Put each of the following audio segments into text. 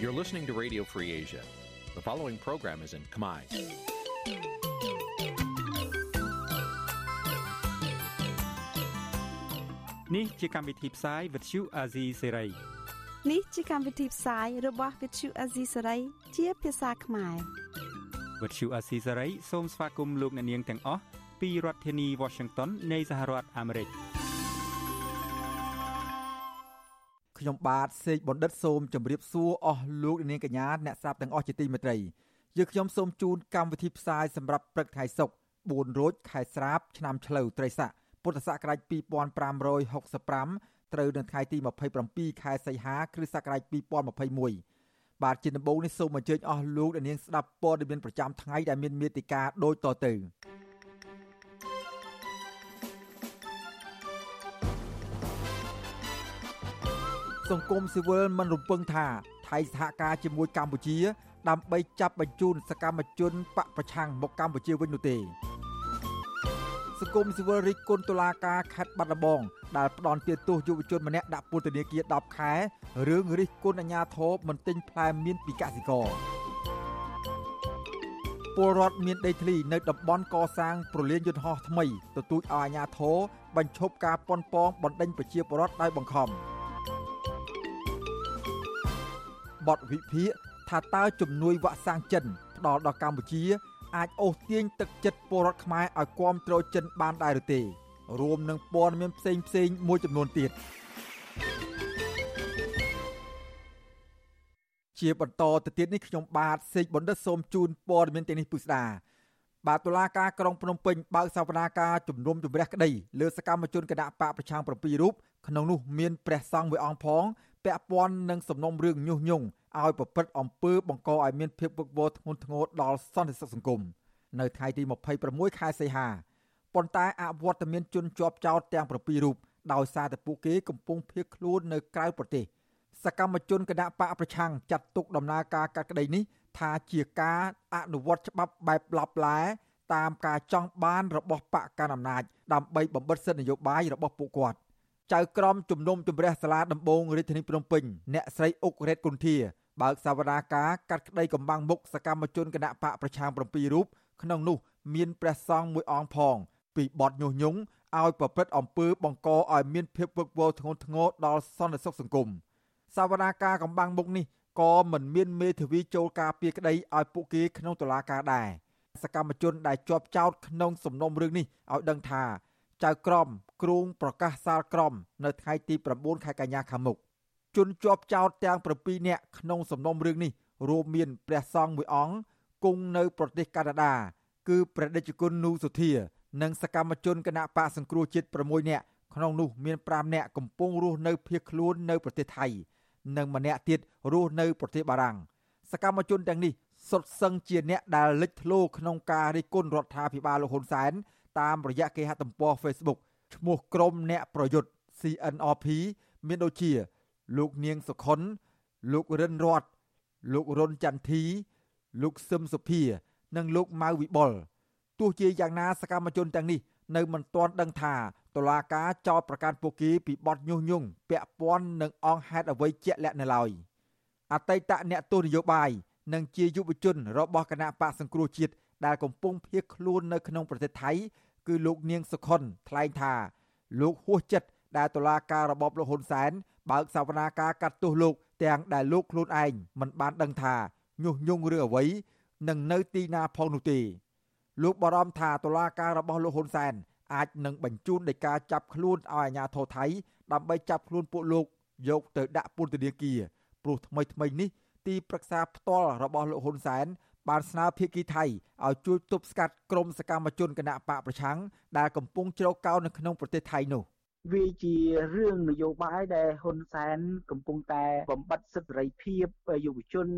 You're listening to Radio Free Asia. The following program is in Khmer. នេះជាកម្មវិធីផ្សាយ Vuthu Azizi Serai នេះជាកម្មវិធីផ្សាយរបស់ Vuthu Azizi Serai ជាភាសាខ្មែរ Vuthu Azizi Serai សូមស្វាគមន៍លោកអ្នកនាងទាំងអស់ពីរដ្ឋធានី Washington នៃសហរដ្ឋអាមេរិក ខ្ញុំបាទសេកបណ្ឌិតសូមជម្រាបសួរអស់លោកនាងកញ្ញាអ្នកស្ដាប់ទាំងអស់ជាទីមេត្រីយើខ្ញុំសូមជូនកម្មវិធីផ្សាយសម្រាប់ព្រឹកថ្ងៃសុក្រ4រោចខែស្រាបឆ្នាំឆ្លូវត្រីស័កពុទ្ធសករាជ2565ត្រូវនៅថ្ងៃទី27ខែសីហាគ្រិស្តសករាជ2021បាទជាដំបូងនេះសូមអញ្ជើញអស់លោកនាងស្ដាប់ព័ត៌មានប្រចាំថ្ងៃដែលមានមេតិការដូចតទៅ សង្គមស៊ីវិលមិនរំពឹងថាថៃសហការជាមួយកម្ពុជា ដើម្បីចាប់បញ្ជូនសកម្មជនបកប្រឆាំងមកកម្ពុជាវិញនោះទេសង្គមស៊ីវិលរិះគន់តុលាការខេត្តបាត់ដំបងដែលផ្ដន់ទោសយុវជនម្នាក់ដាក់ពន្ធនាគារ10ខែរឿងរិះគន់អាញាធរមិនទិញផ្លែមៀនពីកសិករពលរដ្ឋមានដីធ្លីនៅតំបន់កសាងប្រលានយន្តហោះថ្មីទទូចឲ្យអាញាធរបញ្ឈប់ការប៉ុនប៉ងបណ្ដេញប្រជាពលរដ្ឋដោយបង្ខំ។ បទវិភាគថាតើជំនួយវាក់សាំងចិនផ្ដល់ដល់កម្ពុជា អាចអូសទាញទឹកចិត្តពលរដ្ឋខ្មែរឲ្យគាំទ្រចិនបានដែរឬទេ រួមនឹងព័ត៌មានផ្សេងផ្សេងមួយចំនួនទៀតជាបន្តទៅទៀតនេះខ្ញុំបាទសេកបណ្ឌិតសូមជូនព័ត៌មានទាំងនេះពុស្ដាបាទតុលាការក្រុងភ្នំពេញបើកសវនាការជំនុំជម្រះក្តីលើសកម្មជនគណៈបកប្រឆាំង7រូបក្នុងនោះមានព្រះសង្ឃមួយអង្គផង ពាក់ព័ន្ធនឹងសំណុំរឿងញុះញង់ឲ្យប្រព្រឹត្តអំពើបង្កឲ្យមានភាពវឹកវរធ្ងន់ធ្ងរដល់សន្តិសុខសង្គមនៅថ្ងៃទី26ខែសីហាប៉ុន្តែអវត្តមានជនជាប់ចោតទាំង7រូបដោយសារតែពួកគេកំពុងភៀសខ្លួននៅក្រៅប្រទេស សកម្មជនគណៈបកប្រឆាំងចាត់ទុកដំណើរការកាត់ក្តីនេះថាជាការអនុវត្តច្បាប់បែបឡាប់ឡាតាមការចង់បានរបស់បកកណ្ដាលអំណាចដើម្បីបំបិទសិទ្ធិនយោបាយរបស់ពួកគាត់ ចៅក្រមជំនុំជម្រះសាលាដំបងរាជធានីភ្នំពេញអ្នកស្រីអុករ៉េតគុន្ធាបើកសវនាការកាត់ក្តីកម្បាំងមុខសកម្មជនគណៈបកប្រឆាំង7រូបក្នុងនោះមានព្រះសង្ឃមួយអង្គផងពីបទញុះញង់ឲ្យប្រព្រឹត្តអំពើបង្កឲ្យមានភាពវឹកវរធ្ងន់ធ្ងរដល់សន្តិសុខសង្គមសវនាការកម្បាំងមុខនេះក៏មិនមានមេធាវីចូលការពារក្តីឲ្យពួកគេក្នុងតុលាការដែរសកម្មជនដែលជាប់ចោទក្នុងសំណុំរឿងនេះឲ្យដឹងថាចៅក្រម គ្រងប្រកាសសាលក្រមនៅថ្ងៃទី9ខែកញ្ញាខាងមុខជនជាប់ចោតទាំង7នាក់ក្នុងសំណុំរឿងនេះរួមមានព្រះសង្ឃមួយអង្គគង់នៅប្រទេសកាណាដា គឺព្រះដេចគុណនូសុធា និងសកម្មជនគណៈបកសង្គ្រោះជាតិ6នាក់ក្នុងនោះមាន5នាក់កំពុងរស់នៅភៀសខ្លួននៅប្រទេសថៃ និងម្នាក់ទៀតរស់នៅប្រទេសបារាំងសកម្មជនទាំងនេះសុទ្ធសឹងជាអ្នកដែលលេចធ្លោក្នុងការរិះគន់រដ្ឋាភិបាលលោកហ៊ុនសែនតាមរយៈគេហទំព័រ Facebook ឈ្មោះក្រុមអ្នកប្រយុទ្ធ CNRP មានដូចជា លោកនាងសុខុន លោករិនរតលោករុនចន្ទធី លោកសឹមសុភា និងលោកម៉ៅវិបុលទោះជាយ៉ាងណាសកម្មជនទាំងនេះនៅមិនទាន់ដឹងថាតុលាការចោទប្រកាន់ពួកគេពីបទញុះញង់ពាក់ព័ន្ធនឹងអង្គហេតុអ្វីជាក់លាក់នៅឡើយអតីតអ្នកទស្សនយោបាយនិងជាយុវជនរបស់គណៈបកសង្គ្រោះជាតិដែលកំពុងភៀសខ្លួននៅក្នុងប្រទេសថៃ គឺលោកនាងសុខុនថ្លែងថាលោកហួសចិត្តដែលតុលាការរបបលោកហ៊ុនសែនបើកសវនាការកាត់ទោសលោកទាំងដែលលោកខ្លួនឯងមិនបានដឹងថាញុះញង់ឬអ្វីនឹងនៅទីណាផងនោះទេលោកបារម្ភថាតុលាការរបស់លោកហ៊ុនសែនអាចនឹងបញ្ជូនដីកាចាប់ខ្លួនឲ្យអាជ្ញាធរថៃដើម្បីចាប់ខ្លួនពួកលោកយកទៅដាក់ពន្ធនាគារព្រោះថ្មីថ្មីនេះទីប្រឹក្សាផ្ទាល់របស់លោកហ៊ុនសែន បានស្នើភាគីថៃឲ្យជួយទប់ស្កាត់ក្រុមសកម្មជនគណបកប្រឆាំងដែលកំពុងជ្រកកោននៅក្នុងប្រទេសថៃនោះ វាជារឿងនយោបាយដែលហ៊ុនសែនកំពុងតែបំបត្តិសិទ្ធិសេរីភាពយុវជន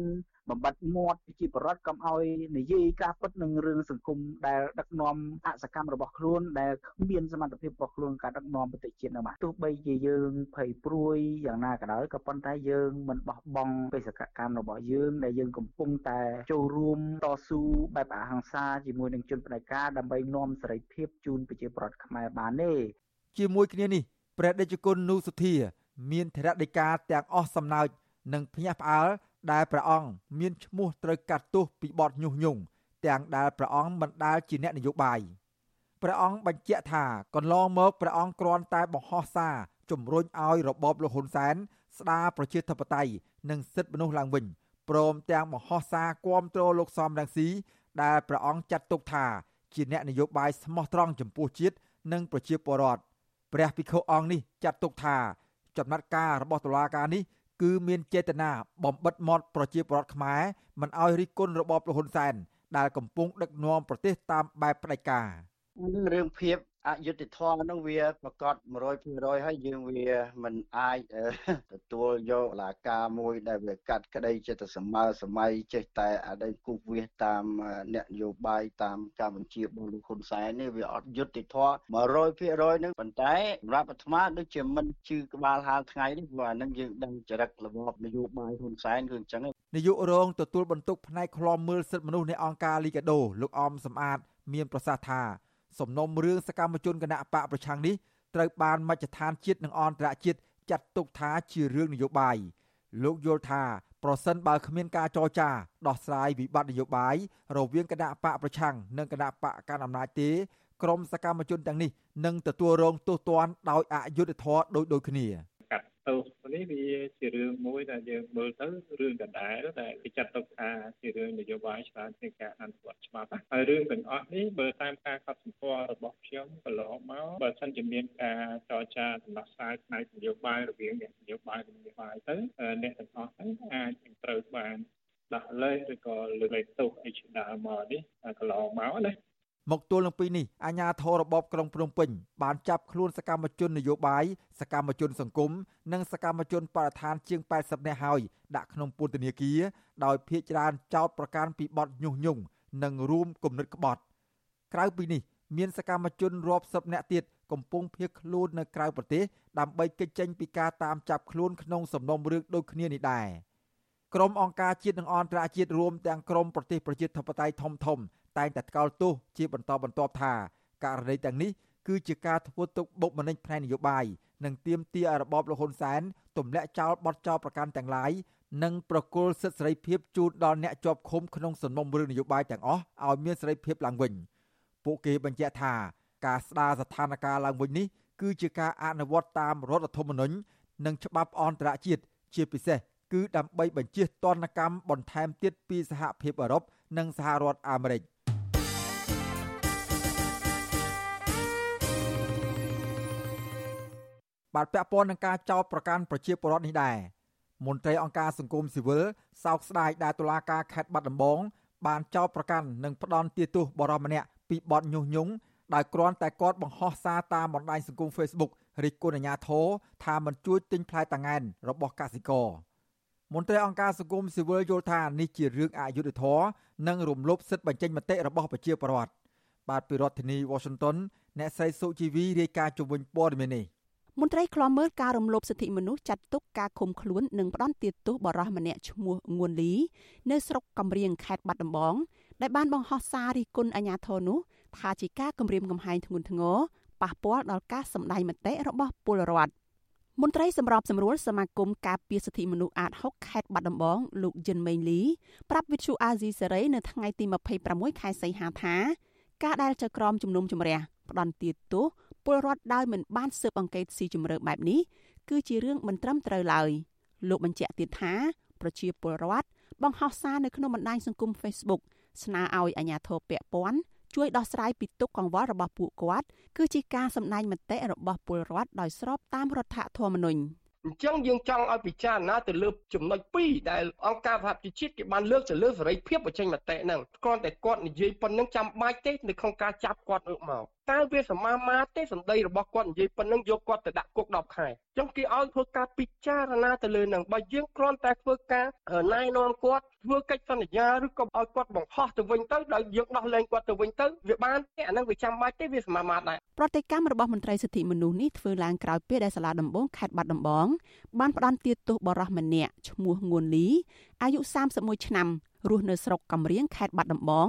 បំបត្តិមាត់ប្រជាពលរដ្ឋកុំឲ្យនិយាយការពិតនឹងរឿងសង្គមដែលដឹកនាំអសកម្មរបស់ខ្លួនដែលគ្មានសមត្ថភាពរបស់ខ្លួនការដឹកនាំប្រទេសជាតិនោះបាទទោះបីជាយើងភ័យព្រួយយ៉ាងណាក៏ដោយក៏ប៉ុន្តែយើងមិនបោះបង់បេសកកម្មរបស់យើងដែលយើងកំពុងតែចូលរួមតស៊ូបែបអហិង្សាជាមួយនឹងជនផ្ដាច់ការដើម្បីនាំសេរីភាពជូនប្រជាពលរដ្ឋខ្មែរបានទេ ជាមួយគ្នានេះព្រះដេចគុណនូសុធា មានធរៈដីកាទាំងអស់សំណើចនិងភ្ញាក់ផ្អើលដែលព្រះអង្គមានឈ្មោះត្រូវកាត់ទោសពីបទញុះញង់ទាំងដែលព្រះអង្គមិនដែលជាអ្នកនយោបាយព្រះអង្គបញ្ជាក់ថាកន្លងមកព្រះអង្គគ្រាន់តែបង្ហោះសារជំរុញឲ្យរបបលោកហ៊ុនសែនស្ដារប្រជាធិបតេយ្យនិងសិទ្ធិមនុស្សឡើងវិញព្រមទាំងបង្ហោះសារគាំទ្រលោកសំរងស៊ីដែលព្រះអង្គចាត់ទុកថាជាអ្នកនយោបាយស្មោះត្រង់ចំពោះជាតិនិងប្រជាពលរដ្ឋ ព្រះភិក្ខុអង្គនេះចាត់ទុកថាចំណាត់ការរបស់តុលាការនេះគឺមានចេតនាបំបិតមាត់ប្រជាពលរដ្ឋខ្មែរមិនឲ្យរិះគន់របបលហ៊ុនសែនដែលកំពុងដឹកនាំប្រទេសតាមបែបផ្ដាច់ការនឹងរឿងភាព អយុត្តិធម៌នោះវាប្រកាស100%ហើយយើងវាមិនអាចទទួលយកលាការមួយដែលវាកាត់ក្តីចិត្តសម័យសម័យចេះតែអតីតគូសវាសតាមអ្នកនយោបាយតាមការបញ្ជារបស់លោកហ៊ុនសែននេះវាអត់យុត្តិធម៌100%នឹងប៉ុន្តែសម្រាប់អាត្មាដូចជាមិនជឿក្បាលហាលថ្ងៃនេះព្រោះអានឹងយើងដឹងចរិតរបបនយោបាយហ៊ុនសែនគឺអញ្ចឹងនាយករងទទួលបន្ទុកផ្នែកឃ្លាំមើលសិទ្ធិមនុស្សនៃអង្គការលីកាដូលោកអមសំអាតមានប្រសាសន៍ថា សំណុំរឿងសកម្មជនគណៈបកប្រឆាំងនេះត្រូវបានមជ្ឈដ្ឋានជាតិនិងអន្តរជាតិចាត់ទុកថាជារឿងនយោបាយលោកយល់ថាប្រសិនបើគ្មានការចរចាដោះស្រាយវិបត្តិនយោបាយរវាងគណៈបកប្រឆាំងនិងគណៈបកកាន់អំណាចទេក្រមសកម្មជនទាំងនេះនឹងទទួលរងទោសទណ្ឌដោយអយុត្តិធម៌ដូចដូចគ្នា ទោសនេះវាជារឿងមួយដែលយើងមើលទៅរឿងដដែលដែលគេចាត់ទុកថាជារឿងនយោបាយច្រើនជាងការអនុវត្តច្បាប់ហើយរឿងទាំងអស់នេះបើតាមការកត់សម្គាល់របស់ខ្ញុំកន្លងមកបើសិនជាមានការចរចាដំណោះស្រាយផ្នែកនយោបាយរវាងអ្នកនយោបាយនិងនយោបាយទៅអ្នកទាំងអស់ហ្នឹងអាចនឹងត្រូវបានដាក់លេខឬក៏លើកលែងទោសអីជាដើមមកនេះកន្លងមកណា មកទល់នឹងពីនេះអាជ្ញាធររបបក្រុងភ្នំពេញបានចាប់ខ្លួនសកម្មជននយោបាយសកម្មជនសង្គមនិងសកម្មជនបរិស្ថានជាង80នាក់ហើយដាក់ក្នុងពន្ធនាគារដោយភ ieck ច្រើនចោទប្រកាន់ពីបទញុះញង់និងរួមគំនិតក្បត់ ក្រៅពីនេះមានសកម្មជនរាប់សិបនាក់ទៀតកំពុងភៀសខ្លួននៅក្រៅប្រទេសដើម្បីគេចចេញពីការតាមចាប់ខ្លួនក្នុងសំណុំរឿងដូចគ្នានេះដែរក្រុមអង្គការជាតិនិងអន្តរជាតិរួមទាំងក្រុមប្រទេសប្រជាធិបតេយ្យធំធំ តែងតែថ្កោលទោសជាបន្តបន្ទាប់ថាករណីទាំងនេះគឺជាការធ្វើទុកបុកម្នេញផ្នែកនយោបាយនិងទាមទារឲ្យរបបលហ៊ុនសែនទម្លាក់ចោលបទចោលប្រកាន់ទាំងឡាយនិងប្រគល់សិទ្ធិសេរីភាពជូនដល់អ្នកជាប់ឃុំក្នុងសំណុំរឿងនយោបាយទាំងអស់ឲ្យមានសេរីភាពឡើងវិញពួកគេបញ្ជាក់ថាការស្ដារស្ថានភាពឡើងវិញនេះគឺជាការអនុវត្តតាមរដ្ឋធម្មនុញ្ញនិងច្បាប់អន្តរជាតិជាពិសេសគឺដើម្បីបញ្ជាទណ្ឌកម្មបន្ថែមទៀតពីសហភាពអឺរ៉ុបនិងសហរដ្ឋអាមេរិក។ បាទពាក់ព័ន្ធនឹងការចោទប្រកាន់ប្រជាពលរដ្ឋនេះដែរមន្ត្រីអង្គការសង្គមស៊ីវិលសោកស្ដាយដែលតុលាការខេត្តបាត់ដំបងបានចោទប្រកាន់និងផ្ដន់ទាទោសបរិមម្នាក់ពីបទញុះញង់ដោយគ្រាន់តែគាត់បង្ហោះសារតាមបណ្ដាញសង្គម Facebook រិះគន់អាជ្ញាធរថាមិនជួយទិញផ្លែតាងែនរបស់កសិករមន្ត្រីអង្គការសង្គមស៊ីវិលយល់ថានេះជារឿងអយុត្តិធម៌និងរំលោភសិទ្ធិបញ្ចេញមតិរបស់ប្រជាពលរដ្ឋបាទពីរដ្ឋធានី Washington អ្នកស្រីសុជីវីរាយការណ៍ជុំវិញព័ត៌មាននេះ មន្ត្រីឃ្លាំមើលការរំលោភសិទ្ធិមនុស្សចាត់ទុកការឃុំខ្លួននិងផ្ដន់ទោសបរិសម្នាក់ឈ្មោះងួនលី នៅស្រុកកំរៀងខេត្តបាត់ដំបងដែលបានបង្ហោះសាររិះគន់អាញាធរនោះថាជាការគំរាមកំហែងធ្ងន់ធ្ងរប៉ះពាល់ដល់ការសម្ដែងមតិរបស់ពលរដ្ឋមន្ត្រីសម្របសម្រួលសមាគមការពារសិទ្ធិមនុស្សអាត6ខេត្តបាត់ដំបងលោកយិនមេងលីប្រាប់វិទ្យុអាស៊ីសេរីនៅថ្ងៃទី26ខែសីហាថា ការដែលចក្រមជំនុំជម្រះផ្ដន់ទាទោស ពលរដ្ឋដោយមិនបានស៊ើបអង្កេតស៊ីជម្រៅបែបនេះគឺជារឿងមិនត្រឹមត្រូវឡើយលោកបញ្ជាក់ទៀតថាប្រជាពលរដ្ឋបង្ហោះសារនៅក្នុងបណ្ដាញសង្គម Facebook ស្នើឲ្យអាជ្ញាធរពាក់ព័ន្ធជួយដោះស្រាយពីទុកកង្វល់របស់ពួកគាត់គឺជាការសម្ដែងមតិរបស់ពលរដ្ឋដោយស្របតាមរដ្ឋធម្មនុញ្ញ។អញ្ចឹងយើងចង់ឲ្យពិចារណាទៅលើចំណុច2ដែលអង្គការសហប្រជាជាតិគេបានលើកទៅលើសេរីភាពបញ្ចេញមតិហ្នឹងគ្រាន់តែគាត់និយាយប៉ុណ្្នឹងចាំបាច់ទេនៅក្នុងការចាប់គាត់លើកមក តើវាសមាមាទេសម្ដីរបស់គាត់និយាយប៉ុណ្្នឹងយកគាត់ទៅដាក់គុក10ខែអញ្ចឹងគេឲ្យធ្វើការពិចារណាទៅលើហ្នឹងបើយើងគ្រាន់តែធ្វើការណែនាំគាត់ធ្វើកិច្ចសន្យាឬក៏ឲ្យគាត់បង្ហោះទៅវិញទៅដោយយើងដោះលែងគាត់ទៅវិញទៅវាបានទេអាហ្នឹងវាចាំបាច់ទេវាសមាមាដែរប្រតិកម្មរបស់មន្ត្រីសិទ្ធិមនុស្សនេះធ្វើឡើងក្រោយពេលដែលសាលាដំបងខេត្តបាត់ដំបងបានផ្ដន្ទាទោសបរិះម្នាក់ឈ្មោះងួនលីអាយុ31ឆ្នាំ រស់នៅស្រុកកំរៀងខេត្តបាត់ដំបង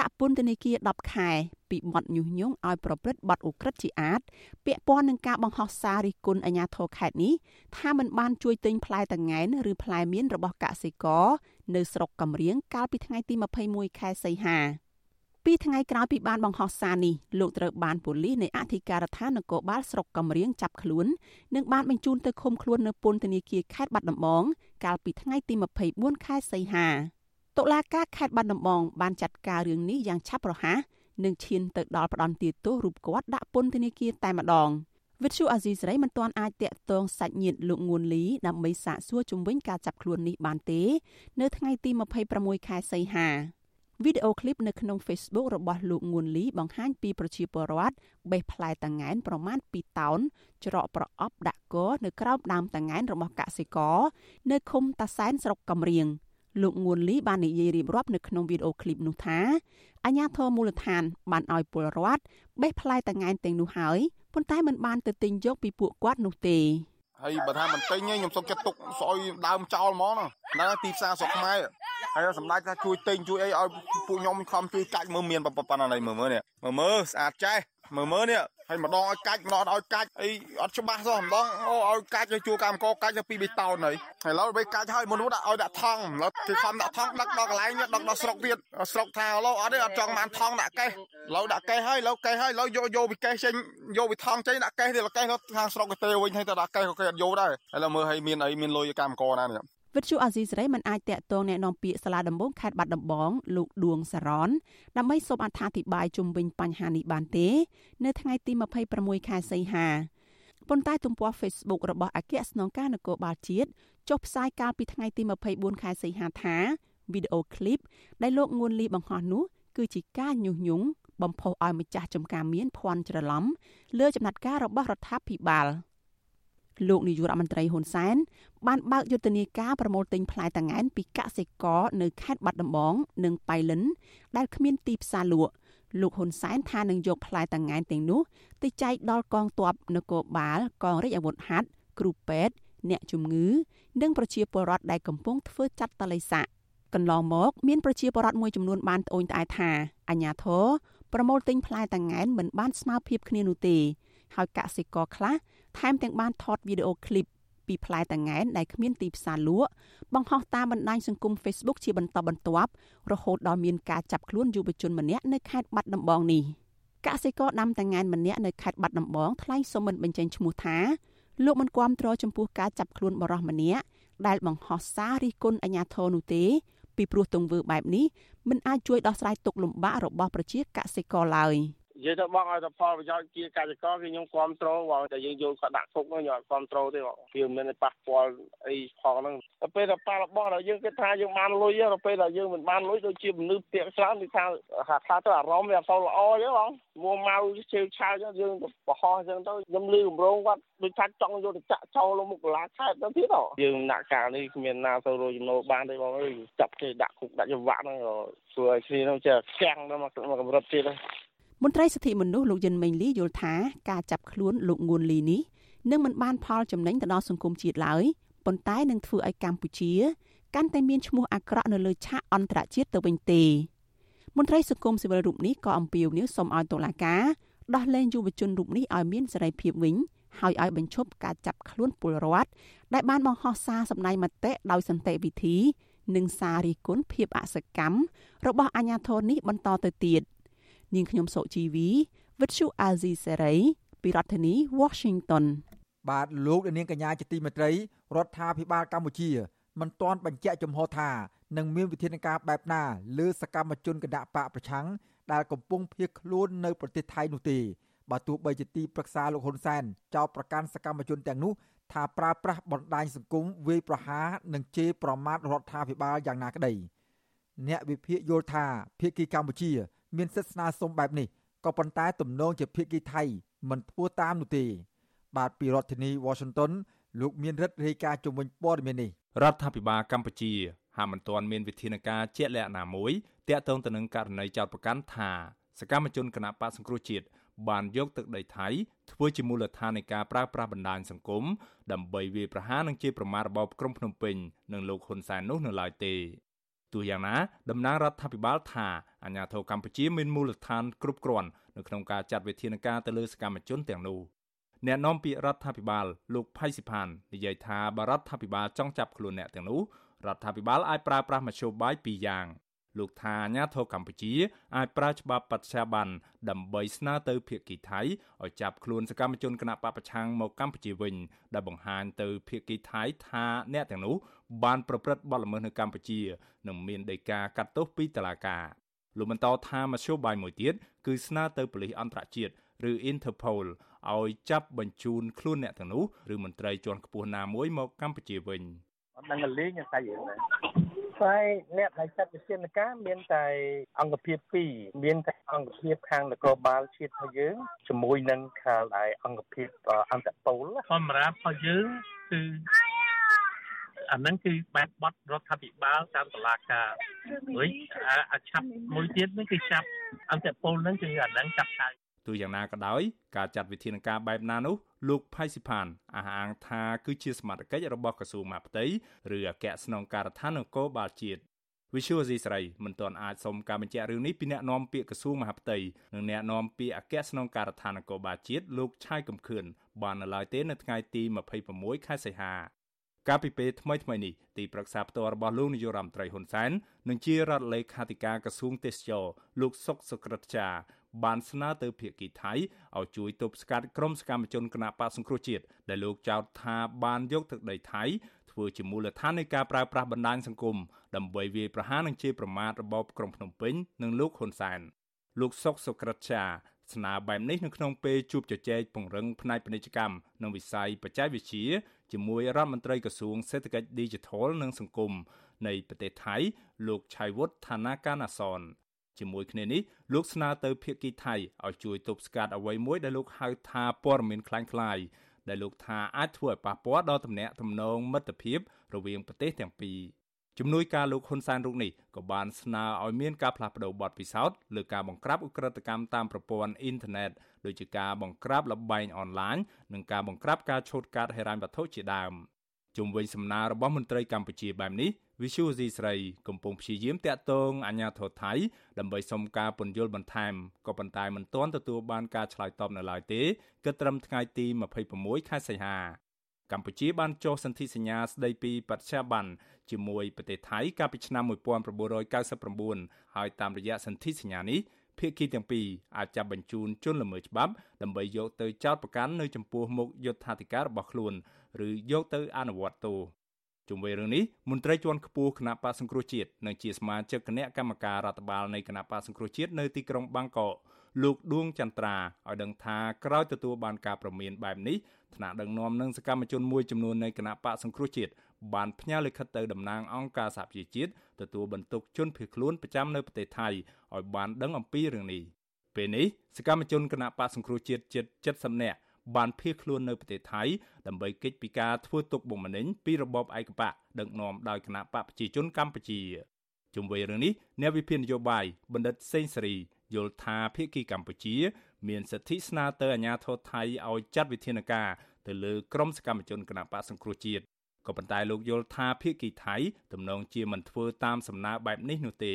ដាក់ពន្ធនាគារ10ខែពីបទញុះញង់ឲ្យប្រព្រឹត្តបទឧក្រិដ្ឋជាអាតពាក់ព័ន្ធនឹងការបង្ហោះសាររិះគន់អាជ្ញាធរខេត្តនេះថាមិនបានជួយទិញផ្លែតង្កែនឬផ្លែមៀនរបស់កសិករនៅស្រុកកំរៀងកាលពីថ្ងៃទី21ខែសីហាពីថ្ងៃក្រោយពីបានបង្ហោះសារនេះលោកត្រូវបានប៉ូលីសនៃអធិការដ្ឋាននគរបាលស្រុកកំរៀងចាប់ខ្លួននិងបានបញ្ជូនទៅឃុំខ្លួននៅពន្ធនាគារខេត្តបាត់ដំបង កាលពីថ្ងៃទី24ខែសីហា តុលាការខេត្តបាត់ដំបងបានចាត់ការរឿងនេះយ៉ាងឆាប់រហ័សនិងឈានទៅដល់ផ្ដន្ទាទោសរូបគាត់ដាក់ពន្ធនាគារតែម្ដងវិទ្យុអាស៊ីសេរីមិនទាន់អាចតាក់ទងសាច់ញាតិលោកងួនលីដើម្បីសាកសួរជំវិញការចាប់ខ្លួននេះបានទេ នៅថ្ងៃទី26ខែសីហាវីដេអូឃ្លីបនៅក្នុង Facebook របស់លោកងួនលីបង្ហាញពីប្រជាពលរដ្ឋបេះផ្លែតង្កែនប្រមាណ2តោនច្រកប្រអប់ដាក់គរនៅក្រោមដើមតង្កែនរបស់កសិករនៅឃុំតាសែនស្រុកកំរៀង លោកងួនលីបាននិយាយរៀបរាប់នៅក្នុងវីដេអូឃ្លីបនោះថាអាញាធរមូលដ្ឋានបានឲ្យពលរដ្ឋបេះផ្លែតង្កែនទាំងនោះហើយប៉ុន្តែមិនបានទៅទិញយកពីពួកគាត់នោះទេហើយបើថាមិនទិញទេខ្ញុំសុំចិត្តទុកស្អុយដើមចោលហ្មងហ្នឹងទីផ្សារស្រុកខ្មែរហើយសម្ដេចថាជួយទិញជួយអីឲ្យពួកខ្ញុំខំជួយកាច់មើលមានប៉ុណ្ណានេះមើលមើលនេះមើលមើលស្អាតចេះមើលមើលនេះ ហើយម្ដងឲ្យកាច់ម្ដងឲ្យកាច់អីអត់ច្បាស់សោះម្ដងអូឲ្យកាច់ឲ្យជួកម្មករកាច់ទៅពីបេតោនហើយហើយឥឡូវបីកាច់ហើយមុននោះដាក់ឲ្យដាក់ថង់ឥឡូវគេខំដាក់ថង់ដឹកដល់កន្លែងដឹកដល់ស្រុកទៀតស្រុកថាឥឡូវអត់ទេអត់ចង់បានថង់ដាក់កេះឥឡូវដាក់កេះហើយឥឡូវកេះហើយឥឡូវយកយកពីកេះចេញយកពីថង់ចេញដាក់កេះទៀតកេះទៅខាងស្រុកទៅវិញហើយទៅដាក់កេះក៏គេអត់យកដែរឥឡូវមើលឲ្យមានអីមានលុយកម្មករណានេះ វិទ្យុអាស៊ីសេរីមិនអាចតាក់ទងแนะនាំពាក្យសាលាដំបងខេត្តបាត់ដំបងលោកឌួងសារ៉នដើម្បីសូមអត្ថាធិប្បាយជុំវិញបញ្ហានេះបានទេ នៅថ្ងៃទី26ខែសីហាប៉ុន្តែទំព័រ Facebook របស់អគ្គស្នងការនគរបាលជាតិចុះផ្សាយកាលពីថ្ងៃទី24ខែសីហាថាវីដេអូឃ្លីបដែលលោកងួនលីបង្ហោះនោះគឺជាការញុះញង់បំផុសឲ្យម្ចាស់ចំការមានភ័ន្តច្រឡំលើចំណាត់ការរបស់រដ្ឋាភិបាល។ លោកនាយករដ្ឋមន្ត្រីហ៊ុនសែនបានបើកយុទ្ធនាការប្រមូលទិញផ្លែតង្កែនពីកសិករនៅខេត្តបាត់ដំបង និងប៉ៃលិន ដែលគ្មានទីផ្សារលក់លោកហ៊ុនសែនថានឹងយកផ្លែតង្កែនទាំងនោះទៅចែកដល់កងទ័ពនគរបាលកងរាជអាវុធហត្ថគ្រូពេទ្យអ្នកជំងឺ និងប្រជាពលរដ្ឋដែលកំពុងធ្វើចាត់តលិស័កកន្លងមកមានប្រជាពលរដ្ឋមួយចំនួនបានត្អូញត្អែថាអាញាធរប្រមូលទិញផ្លែតង្កែនមិនបានស្មើភាពគ្នានោះទេហើយកសិករខ្លះ ថែមទាំងបានថតវីដេអូឃ្លីបពីផ្លែតង្កែនដែលគ្មានទីផ្សារលក់បង្ហោះតាមបណ្ដាញសង្គម Facebook ជាបន្តបន្ទាប់រហូតដល់មានការចាប់ខ្លួនយុវជនម្នាក់នៅខេត្តបាត់ដំបងនេះកសិករដាំតង្កែនម្នាក់នៅខេត្តបាត់ដំបងថ្លែងសុំមិនបញ្ចេញឈ្មោះថាលោកមិនគាំទ្រចំពោះការចាប់ខ្លួនបរិសម្នាក់ដែលបង្ហោះសាររិះគន់អាញាធរនោះទេ ពីព្រោះទង្វើបែបនេះមិនអាចជួយដោះស្រាយទុក្ខលំបាករបស់ប្រជាកសិករឡើយ។ និយាយទៅបងឲ្យតែផលប្រយោជន៍ជាកសិករគឺខ្ញុំគ្រប់គ្រងបងតែយើងយកគាត់ដាក់គុកនោះខ្ញុំអត់គ្រប់គ្រងទេបងវាមិនប៉ះពាល់អីផងហ្នឹងទៅពេលតែប៉ះរបស់ដល់យើងគិតថាយើងបានលុយទៅពេលដែលយើងមិនបានលុយដូចជាមនុស្សពាក្យច្រើនគឺថាហាក់ថាទៅអារម្មណ៍វាអត់សូវល្អទេបងមួម៉ៅជើឆាវចឹងយើងបរោះចឹងទៅខ្ញុំលឺគម្រោងគាត់ដូចថាចង់យកទៅចាក់ចោលមុខកលាខេតទៅទៀតយើងដាក់ការនេះគ្មានណាទៅរកចំណូលបានទេបងអើយចាប់គេដាក់គុកដាក់ច្បាប់ហ្នឹងក៏ធ្វើឲ្យគ្នានោះចេះខ្លាំងដល់មកកម្រិតទៀត មន្ត្រីសិទ្ធិមនុស្សលោកយិនមេងលីយល់ថាការចាប់ខ្លួនលោកងួនលីនេះនឹងមិនបានផលចំណេញទៅដល់សង្គមជាតិឡើយប៉ុន្តែនឹងធ្វើឲ្យកម្ពុជាកាន់តែមានឈ្មោះអាក្រក់នៅលើឆាកអន្តរជាតិទៅវិញទេមន្ត្រីសង្គមស៊ីវិលរូបនេះក៏អំពាវនាវសូមឲ្យតុលាការដោះលែងយុវជនរូបនេះឲ្យមានសេរីភាពវិញហើយឲ្យបញ្ឈប់ការចាប់ខ្លួនពលរដ្ឋដែលបានបង្ហោះសារសម្ដែងមតិដោយសន្តិវិធី និងសាររិះគន់ភាពអសកម្មរបស់អាញាធរនេះបន្តទៅទៀត នាងខ្ញុំសុជីវីវិទ្យុអាស៊ីសេរីពីរដ្ឋធានី Washington បាទលោកនាងកញ្ញាជាទីមេត្រីរដ្ឋាភិបាលកម្ពុជាមិនទាន់បញ្ជាក់ចំហថានឹងមានវិធានការបែបណាលើសកម្មជនគណៈបកប្រឆាំងដែលកំពុងភៀសខ្លួននៅប្រទេសថៃនោះទេបើទោះបីជាទីប្រឹក្សាលោកហ៊ុនសែនចោទប្រកាន់សកម្មជនទាំងនោះថាប្រើប្រាស់បណ្ដាញសង្គមវាយប្រហារនិងជេរប្រមាថរដ្ឋាភិបាលយ៉ាងណាក្តីអ្នកវិភាគយល់ថាភៀកគីកម្ពុជា មានសិទ្ធិស្នើសុំបែបនេះក៏ប៉ុន្តែទំនងជាភាគីថៃមិនធ្វើតាមនោះទេបាទពីរដ្ឋធានី Washington លោកមានរិទ្ធរាយការណ៍ជំវិញព័ត៌មាននេះរដ្ឋាភិបាលកម្ពុជាហាក់មិនទាន់មានវិធានការជាក់លាក់ណាមួយទាក់ទងទៅនឹងករណីចោទប្រកាន់ថាសកម្មជនគណបកសង្គ្រោះជាតិបានយកទឹកដីថៃធ្វើជាមូលដ្ឋាននៃការប្រើប្រាស់បណ្ដាញសង្គមដើម្បីវាយប្រហារនឹងជាប្រមាថរបបក្រុងភ្នំពេញនិងលោកហ៊ុនសែននោះនៅឡើយទេ ទោះយ៉ាងណាតំណាងរដ្ឋាភិបាលថាអាញាធរកម្ពុជាមានមូលដ្ឋានគ្រប់គ្រាន់នៅក្នុងការចាត់វិធានការទៅលើសកម្មជនទាំងនោះអ្នកនាំពាក្យរដ្ឋាភិបាលលោកផៃសិផាននិយាយថាបរដ្ឋាភិបាលចង់ចាប់ខ្លួនអ្នកទាំងនោះរដ្ឋាភិបាលអាចប្រើប្រាស់មធ្យោបាយពីរយ៉ាង លោកថាអាញាធរកម្ពុជា អាចប្រើច្បាប់បច្ចាបន្នដើម្បីស្នើទៅភាគីថៃឲ្យចាប់ខ្លួនសកម្មជនគណបកប្រឆាំងមកកម្ពុជាវិញដែលបង្ហាញទៅភាគីថៃថាអ្នកទាំងនោះបានប្រព្រឹត្តបទល្មើសនៅកម្ពុជានិងមានដីកាកាត់ទោសពីតុលាការលោកបន្តថាមធ្យោបាយមួយទៀតគឺស្នើទៅប៉ូលីសអន្តរជាតិឬ Interpol ឲ្យចាប់បញ្ជូនខ្លួនអ្នកទាំងនោះឬមន្ត្រីជាន់ខ្ពស់ណាមួយមកកម្ពុជាវិញអត់ដឹងលេងតែយើង ដែរហើយអ្នកដែលចាត់វិធានការមានតែអង្គភាព2មានតែអង្គភាពខាងនគរបាលជាតិរបស់យើងជាមួយនឹងខាងឯអង្គភាពអន្តពលសម្រាប់របស់យើងគឺអាហ្នឹងគឺបែបបត់រដ្ឋាភិបាលតាមតឡាការវិញអាឆាប់មួយទៀតហ្នឹងគឺចាប់អន្តពលហ្នឹងគឺអាហ្នឹងចាប់ឆាយ ទោះយ៉ាងណាក៏ដោយការចាត់វិធានការបែបណានោះលោកផៃស៊ីផានអះអាងថាគឺជាសមត្ថកិច្ចរបស់ក្រសួងមហាផ្ទៃឬអគ្គស្នងការដ្ឋាននគរបាលជាតិវិសុវអេស៊ីស្រីមិនទាន់អាចសុំការបញ្ជាក់រឿងនេះពីអ្នកនាំពាក្យក្រសួងមហាផ្ទៃនិងអ្នកនាំពាក្យអគ្គស្នងការដ្ឋាននគរបាលជាតិលោកឆៃកំខឿនបាននៅឡើយទេនៅថ្ងៃទី26ខែសីហាកាលពីពេលថ្មីថ្មីនេះទីប្រឹក្សាផ្ទាល់របស់លោកនាយករដ្ឋមន្ត្រីហ៊ុនសែននិងជារដ្ឋលេខាធិការក្រសួងទេសចរលោកសុកសុក្រិតចា បានស្នើទៅភាគីថៃឲ្យជួយទប់ស្កាត់ក្រុមសកម្មជនគណបកសង្គ្រោះជាតិដែលលោកចោទថាបានយកទឹកដីថៃធ្វើជាមូលដ្ឋាននៃការប្រើប្រាស់បណ្ដាញសង្គមដើម្បីវាយប្រហារនិងជេរប្រមាថរបបក្រុងភ្នំពេញនិងលោកហ៊ុនសែនលោកសុកសុក្រិតចាស្នើបែបនេះនៅក្នុងពេលជួបជជែកពង្រឹងផ្នែកពាណិជ្ជកម្មនិងវិស័យបច្ចេកវិទ្យាជាមួយរដ្ឋមន្ត្រីក្រសួងសេដ្ឋកិច្ច Digital និងសង្គមនៃប្រទេសថៃ លោកឆៃវុតឋានាកាណាសន ជាមួយគ្នានេះលោកស្នើទៅភាគីថៃឲ្យជួយទប់ស្កាត់អ្វីមួយដែលលោកហៅថាព័ត៌មានคล้ายៗដែលលោកថាអាចធ្វើឲ្យប៉ះពាល់ដល់ទំនាក់ទំនងមិត្តភាពរវាងប្រទេសទាំងពីរជំនួយការលោកហ៊ុនសែនរូបនេះក៏បានស្នើឲ្យមានការផ្លាស់ប្តូរបទពិសោធន៍លើការបង្ក្រាបឧក្រិដ្ឋកម្មតាមប្រព័ន្ធអ៊ីនធឺណិតដូចជាការបង្ក្រាបលបែងអនឡាញនិងការបង្ក្រាបការឆូតកាត់ហិរញ្ញវត្ថុជាដើម ជុំវិញសំណើរបស់មន្ត្រីកម្ពុជាបែបនេះវិសុយស៊ីស្រីកំពុងព្យាយាមតាក់ទងអាជ្ញាធរថៃដើម្បីសុំការពន្យល់បន្ថែមក៏ប៉ុន្តែមិនទាន់ទទួលបានការឆ្លើយតបនៅឡើយទេគិតត្រឹមថ្ងៃទី26ខែសីហាកម្ពុជាបានចុះសន្ធិសញ្ញាស្តីពីបច្ចាប័នជាមួយប្រទេសថៃកាលពីឆ្នាំ1999ហើយតាមរយៈសន្ធិសញ្ញានេះភាគីទាំងពីរអាចចាប់បញ្ជូនជនល្មើសច្បាប់ដើម្បីយកទៅចោទប្រកាន់នៅចំពោះមុខយុត្ថាធិការរបស់ខ្លួន ឬយកទៅអនុវត្តទោសជុំវិញរឿងនេះមន្ត្រីជាន់ខ្ពស់គណៈបកសង្គ្រោះជាតិនិងជាសមាជិកគណៈកម្មការរដ្ឋបាលនៃគណៈបកសង្គ្រោះជាតិនៅទីក្រុងបាងកកលោកដួងចន្ទ្រាឲ្យដឹងថាក្រោយទទួលបានការប្រមានបែបនេះថ្នាក់ដឹកនាំនិងសកម្មជនមួយចំនួននៃគណៈបកសង្គ្រោះជាតិបានផ្ញើលិខិតទៅតំណាងអង្គការសហប្រជាជាតិទទួលបន្ទុកជនភៀសខ្លួនប្រចាំនៅប្រទេសថៃឲ្យបានដឹងអំពីរឿងនេះពេលនេះសកម្មជនគណៈបកសង្គ្រោះជាតិជិត70នាក់ បានភៀសខ្លួននៅប្រទេសថៃដើម្បីគេចពីការធ្វើទុកបុកម្នេញពីរបបឯកបកដឹកនាំដោយគណៈបកប្រជាជនកម្ពុជាជុំវិញរឿងនេះអ្នកវិភាគនយោបាយបណ្ឌិតសេងសេរីយល់ថាភៀកគីកម្ពុជា មានសិទ្ធិស្នើទៅអាជ្ញាធរថៃឲ្យចាត់វិធានការទៅលើក្រុមសកម្មជនគណបកសង្គ្រោះជាតិក៏ប៉ុន្តែលោកយល់ថាភៀកគីថៃទំនងជាមិនធ្វើតាមសំណើបែបនេះនោះទេ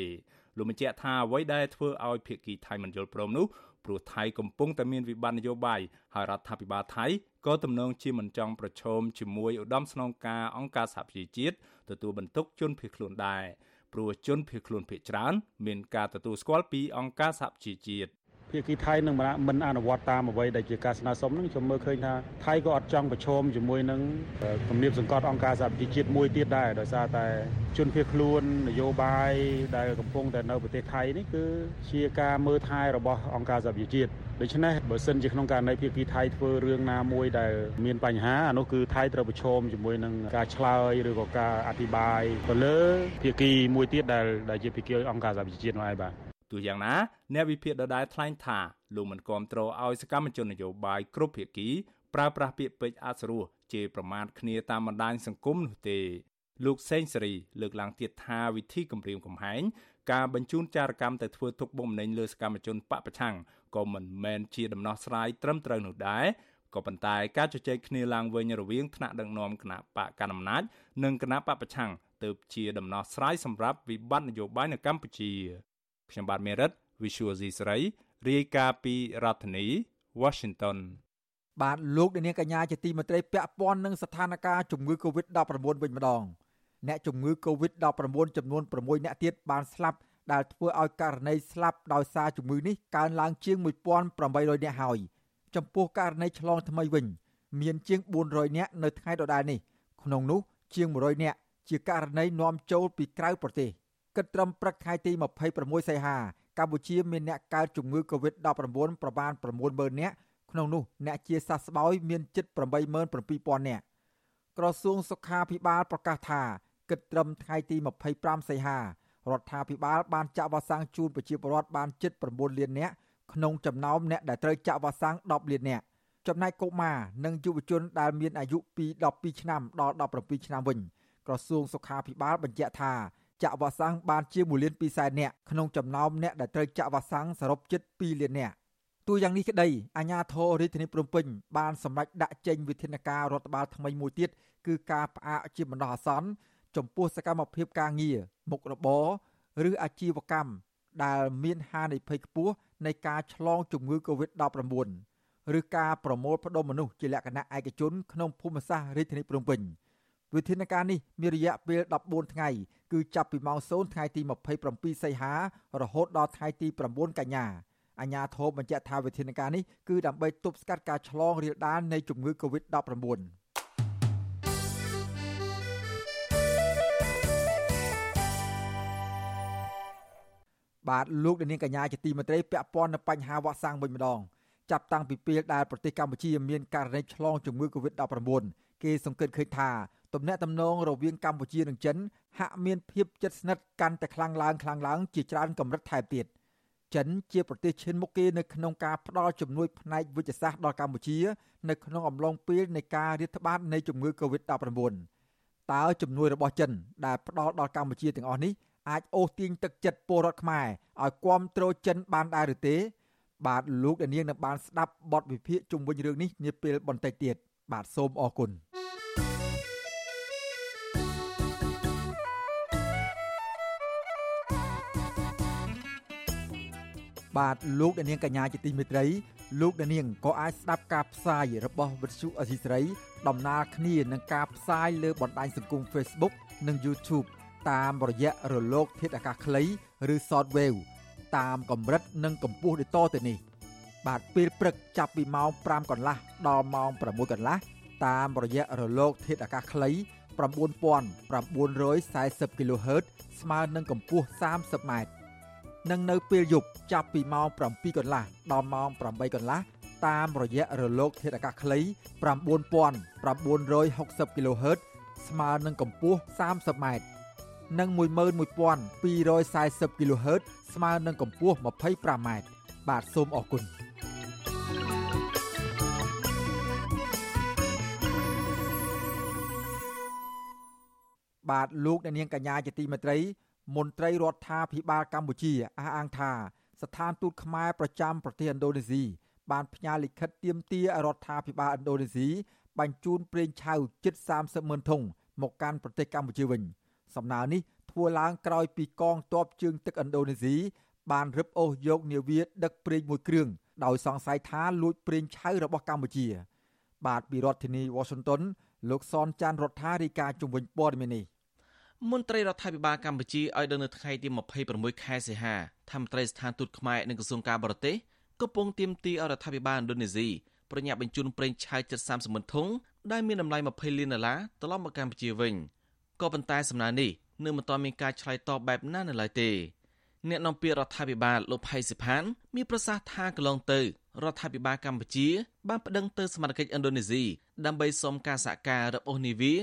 លោកបញ្ជាក់ថាអ្វីដែលធ្វើឲ្យភៀកគីថៃមិនយល់ព្រមនោះព្រោះថៃកំពុងតែមានវិបត្តិនយោបាយហើយរដ្ឋាភិបាលថៃក៏ទំនងជាមិនចង់ប្រឈមជាមួយឧត្តមស្នងការអង្គការសហប្រជាជាតិទទួលបន្ទុកជនភៀសខ្លួនដែរព្រោះជនភៀសខ្លួនភៀសច្រើនមានការទទួលស្គាល់ពីអង្គការសហប្រជាជាតិ ភាគីថៃនឹងមិនអនុវត្តតាមអ្វីដែលជាការស្នើសុំនឹងខ្ញុំមើលឃើញថាថៃក៏អត់ចង់ប្រឈមជាមួយនឹងគំនាបសង្កត់អង្គការសហប្រជាជាតិមួយទៀតដែរដោយសារតែជនភៀសខ្លួននយោបាយដែលកំពុងតែនៅប្រទេសថៃនេះគឺជាការមើលថែរបស់អង្គការសហប្រជាជាតិដូច្នេះបើសិនជាក្នុងករណីភាគីថៃធ្វើរឿងណាមួយដែលមានបញ្ហាអានោះគឺថៃត្រូវប្រឈមជាមួយនឹងការឆ្លើយឬក៏ការអធិប្បាយទៅលើភាគីមួយទៀតដែលដែលជាភាគីអង្គការសហប្រជាជាតិនោះឯងបាទ ទោះយ៉ាងណាអ្នកវិភាគដដែលថ្លែងថាលោកមិនគាំទ្រឲ្យសកម្មជននយោបាយគ្រប់ភាគីប្រើប្រាស់ពាក្យពេចន៍អសុរោះជេរប្រមាថគ្នាតាមបណ្ដាញសង្គមនោះទេលោកសេងសេរីលើកឡើងទៀតថាវិធីគម្រាមកំហែងការបញ្ជូនចារកម្មទៅធ្វើទុកបុកម្នេញលើសកម្មជនបពប្រឆាំងក៏មិនមែនជាដំណោះស្រាយត្រឹមត្រូវនោះដែរក៏ប៉ុន្តែការជជែកគ្នាឡើងវិញរវាងថ្នាក់ដឹកនាំគណៈបកកណ្ដាលអំណាចនិងគណៈបពប្រឆាំងទើបជាដំណោះស្រាយសម្រាប់វិបត្តិនយោបាយនៅកម្ពុជា ខ្ញុំបាទមេរិត Visual C ស្រីរាយការណ៍ពីរដ្ឋធានី Washington បាទលោកនាងកញ្ញាជាទីមេត្រីពាក់ព័ន្ធនឹងស្ថានភាពជំងឺ Covid-19 វិញម្ដងអ្នកជំងឺ Covid-19 ចំនួន6អ្នកទៀតបានស្លាប់ដែលធ្វើឲ្យករណីស្លាប់ដោយសារជំងឺនេះកើនឡើងជាង1800នាក់ហើយចំពោះករណីឆ្លងថ្មីវិញ មានជាង400នាក់នៅថ្ងៃដដែលនេះក្នុងនោះជាង100នាក់ជាករណីនាំចូលពីក្រៅប្រទេស គិតត្រឹមព្រឹកថ្ងៃទី26សីហាកម្ពុជាមានអ្នកកើតជំងឺ Covid-19 ប្រមាណ90000នាក់ក្នុងនោះអ្នកជាសះស្បើយមានជិត87000នាក់ក្រសួងសុខាភិបាលប្រកាសថាគិតត្រឹមថ្ងៃទី25សីហារដ្ឋាភិបាលបានចាក់វ៉ាក់សាំងជូនប្រជាពលរដ្ឋបានជិត9លាននាក់ក្នុងចំណោមអ្នកដែលត្រូវចាក់វ៉ាក់សាំង10លាននាក់ចំណែកកុមារនិងយុវជនដែលមានអាយុពី12ឆ្នាំដល់17ឆ្នាំវិញក្រសួងសុខាភិបាលបញ្ជាក់ថា ចាក់វ៉ាក់សាំងបានជា1លាន2សែននាក់ក្នុងចំណោមអ្នកដែលត្រូវចាក់វ៉ាក់សាំងសរុបជិត2លាននាក់ទូយ៉ាងនេះក្តីអាជ្ញាធររាជធានីភ្នំពេញបានសម្រេចដាក់ចេញវិធានការរដ្ឋបាលថ្មីមួយទៀតគឺការផ្អាកជាបណ្ដោះអាសន្នចំពោះសកម្មភាពការងារមុខរបរឬអាជីវកម្មដែលមានហានិភ័យខ្ពស់នៃការឆ្លងជំងឺ Covid-19 ឬការប្រមូលផ្ដុំមនុស្សជាលក្ខណៈឯកជនក្នុងភូមិសាស្ត្ររាជធានីភ្នំពេញវិធានការនេះមានរយៈពេល14ថ្ងៃ គឺចាប់ពីម៉ោង0ថ្ងៃទី27សីហា រហូតដល់ថ្ងៃទី9កញ្ញាអាជ្ញាធរបញ្ជាក់ថាវិធានការនេះគឺដើម្បីទប់ស្កាត់ការឆ្លងរាលដាលនៃជំងឺ Covid-19 បាទលោកនាងកញ្ញាជាទីមេត្រីពាក់ព័ន្ធនឹងបញ្ហាវ៉ាក់សាំងវិញម្ដងចាប់តាំងពីពេលដែលប្រទេសកម្ពុជាមានករណីឆ្លងជំងឺ Covid-19 គេសង្កេតឃើញថា ទំនាក់ទំនងរវាងកម្ពុជានិងចិនហាក់មានភាពជិតស្និទ្ធកាន់តែខ្លាំងឡើងខ្លាំងឡើងជាច្រើនកម្រិតថែមទៀតចិនជាប្រទេសឈានមុខគេនៅក្នុងការផ្តល់ជំនួយផ្នែកវិទ្យាសាស្ត្រដល់កម្ពុជា នៅក្នុងអំឡុងពេលនៃការរាតត្បាតនៃជំងឺ Covid-19 តើជំនួយរបស់ចិនដែលផ្ដល់ដល់កម្ពុជាទាំងអស់នេះអាចអូសទាញទឹកចិត្តពលរដ្ឋខ្មែរឲ្យគាំទ្រចិនបានដែរឬទេ បាទលោកដានៀងនឹងបានស្ដាប់បទវិភាគជុំវិញរឿងនេះនាពេលបន្តិចទៀតបាទសូមអរគុណ បាទលោកដានៀងកញ្ញាជាទីមេត្រីលោកដានៀងក៏អាចស្ដាប់ការផ្សាយរបស់វិទ្យុអសីស្រីដំណើរគ្នានឹងការផ្សាយលើបណ្ដាញសង្គម Facebook និង YouTube តាមរយៈរលក ធាតុអាកាសខ្លីឬ Shortwave តាមកម្រិតនិងកម្ពស់ដូចតទៅនេះបាទពេលព្រឹកចាប់ពីម៉ោង5កន្លះដល់ម៉ោង6កន្លះតាមរយៈរលក ធាតុអាកាសខ្លី9940 kHz ស្មើនឹងកម្ពស់ 30m និងនៅពេលយប់ចាប់ពីម៉ោង7កន្លះដល់ម៉ោង8កន្លះតាមរយៈរលក ធាតុអាកាសខ្លី9960 kHz ស្មើនឹងកម្ពស់ 30m និង11240 kHz ស្មើនឹងកម្ពស់ 25m បាទសូមអរគុណបាទលោកអ្នកនាងកញ្ញាជាទីមេត្រី មន្ត្រីរដ្ឋាភិបាលកម្ពុជាអះអាងថាស្ថានទូតខ្មែរប្រចាំប្រទេសឥណ្ឌូនេស៊ីបានផ្ញើលិខិតទាមទារឲ្យរដ្ឋាភិបាលឥណ្ឌូនេស៊ីបញ្ជូនប្រេងឆៅជិត30ម៉ឺនធុងមកកាន់ប្រទេសកម្ពុជាវិញសំណើនេះធ្វើឡើងក្រោយពីកងទ័ពជើងទឹកឥណ្ឌូនេស៊ីបានរឹបអូសយកនាវាដឹកប្រេងមួយគ្រឿងដោយសង្ស័យថាលួចប្រេងឆៅរបស់កម្ពុជា បាទពីរដ្ឋធានី Washington លោកសនចាន់រដ្ឋារិកាជំវិញព័ត៌មាននេះ មន្ត្រីរដ្ឋាភិបាលកម្ពុជាឲ្យដឹងនៅថ្ងៃទី26ខែសីហាថាមន្ត្រីស្ថានទូតខ្មែរនិងក្រសួងការបរទេសកំពុងទាមទារឲ្យរដ្ឋាភិបាលឥណ្ឌូនេស៊ីប្រញាប់បញ្ជូនប្រេងឆៅជិត30ម៉ឺនធុងដែលមានតម្លៃ20លានដុល្លារត្រឡប់មកកម្ពុជាវិញក៏ប៉ុន្តែសំណើនេះនៅមិនទាន់មានការឆ្លើយតបបែបណានៅឡើយទេអ្នកនាំពាក្យរដ្ឋាភិបាលលោកផៃសិផានមានប្រសាសន៍ថាកន្លងទៅរដ្ឋាភិបាលកម្ពុជាបានប្តឹងទៅសមាជិកឥណ្ឌូនេស៊ីដើម្បីសុំការសហការរឹបអូសនាវា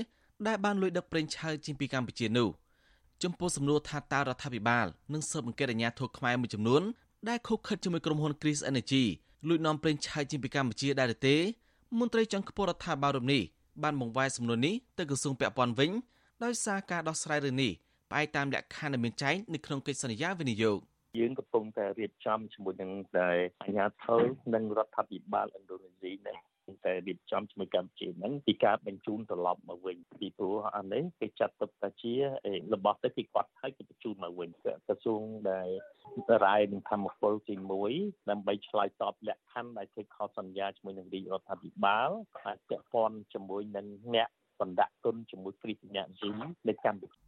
ដែលបានលួចដឹកប្រេងឆៅចេញពីកម្ពុជានោះចំពោះសំណួរថាតើរដ្ឋាភិបាលនឹងស៊ើបអង្កេតអាជ្ញាធរខ្មែរមួយចំនួនដែលខុបខិតជាមួយក្រុមហ៊ុន Chris Energy លួចនាំប្រេងឆៅចេញពីកម្ពុជាដែរឬទេមន្ត្រីចុងខ្ពស់រដ្ឋាភិបាលរូបនេះបានបង្វែរសំណួរនេះទៅក្រសួងពាក់ព័ន្ធវិញដោយសារការដោះស្រាយរឿងនេះផ្អែកតាមលក្ខខណ្ឌដែលមានចែងនៅក្នុងកិច្ចសន្យាវិនិយោគយើងកំពុងតែរៀបចំជាមួយនឹងតែអាជ្ញាធរនិងរដ្ឋាភិបាលឥណ្ឌូនេស៊ីនេះ តែរៀបចំជាមួយកម្ពុជាហ្នឹងពីការបញ្ជូនត្រឡប់មកវិញពីព្រោះអានេះគេចាត់ទុកថាជារបស់ទៅគេគាត់ឲ្យគេបញ្ជូនមកវិញក្រសួងដែលរាយនឹងធម្មពលទី1ដើម្បីឆ្លើយតបលក្ខខណ្ឌដែលធ្វើខុសសន្យាជាមួយនឹងរាជរដ្ឋាភិបាលហើយពាក់ព័ន្ធជាមួយនឹងអ្នកបណ្ដាក់ទុនជាមួយគ្រីស្ទញ្ញាជីនៅកម្ពុជា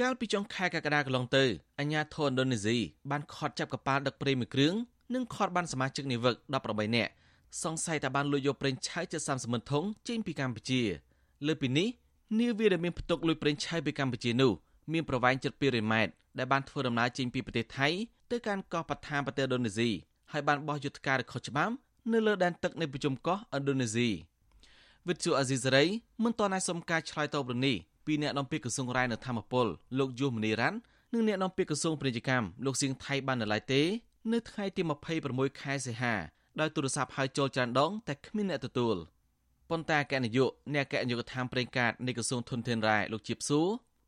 កាលពីចុងខែកក្កដាកន្លងទៅអាញាធរឥណ្ឌូនេស៊ីបានខត់ចាប់កប៉ាល់ដឹកប្រេងមួយគ្រឿងនិងខត់បានសមាជិកនាវិក18នាក់ សង្ស័យថាបានលួចយកប្រេងឆៅជិត30ម៉ឺនធុងចេញពីកម្ពុជាលើពីនេះនាវាដែលមានផ្ទុកលួចប្រេងឆៅពីកម្ពុជានោះមានប្រវែងជិត200ម៉ែត្រដែលបានធ្វើដំណើរចេញពីប្រទេសថៃទៅកាន់កោះប៉ាថាប្រទេសឥណ្ឌូនេស៊ីហើយបានបោះយុទ្ធការខុសច្បាប់នៅលើដែនទឹកនៃប្រជុំកោះឥណ្ឌូនេស៊ីវិទ្យុអាស៊ីសេរីមិនទាន់អាចសុំការឆ្លើយតបរឿងនេះពីអ្នកនាំពាក្យក្រសួងរាយនៅធម្មពលលោកយុសមនីរ៉ាន់និងអ្នកនាំពាក្យក្រសួងពាណិជ្ជកម្មលោកសៀងថៃបាននៅឡើយទេ នៅថ្ងៃទី26ខែសីហា ដោយទូរស័ព្ទហៅចូលច្រើនដងតែគ្មានអ្នកទទួលប៉ុន្តែអគ្គនាយកអ្នកអគ្គនាយកដ្ឋានប្រេងកាតនៃក្រសួងធនធានរ៉ែលោកជាបស៊ូ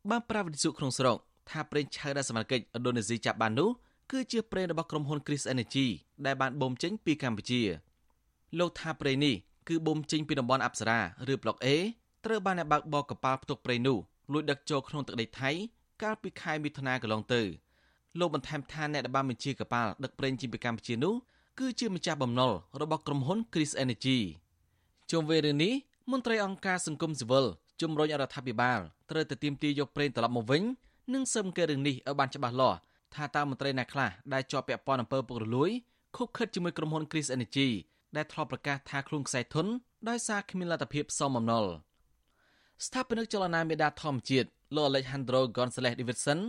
បានប្រាប់វិទ្យុក្នុងស្រុកថាប្រេងឆៅដែលសមាជិកឥណ្ឌូនេស៊ីចាប់បាននោះគឺជាប្រេងរបស់ក្រុមហ៊ុន Chris Energy ដែលបានបូមចេញពីកម្ពុជាលោកថាប្រេងនេះគឺបូមចេញពីតំបន់អប្សរាឬប្លុក A ត្រូវបានអ្នកបើកបរកប៉ាល់ផ្ទុកប្រេងនោះលួចដឹកចូលក្នុងទឹកដីថៃកាលពីខែមិថុនាកន្លងទៅលោកបន្ថែមថាអ្នកដែលបានបញ្ជាកប៉ាល់ដឹកប្រេងចេញពីកម្ពុជានោះ គឺជាម្ចាស់បំណុលរបស់ក្រុមហ៊ុន Chris Energy ជុំវិញរឿងនេះមន្ត្រីអង្គការសង្គមស៊ីវិលជំរុញរដ្ឋាភិបាលត្រូវតែទាមទារយកប្រេងត្រឡប់មកវិញនិងស៊ើបអង្កេតរឿងនេះឲ្យបានច្បាស់លាស់ថាតើមន្ត្រីណាខ្លះដែលជាប់ពាក់ព័ន្ធអំពើពុករលួយខុបខិតជាមួយក្រុមហ៊ុន Chris Energy ដែលធ្លាប់ប្រកាសថាខ្លួនខ្សែធនដោយសារគ្មានលទ្ធភាពសមបំណុលស្ថាបនិកចលនាមេដាធម្មជាតិលោក Alejandro Gonzalez Davidson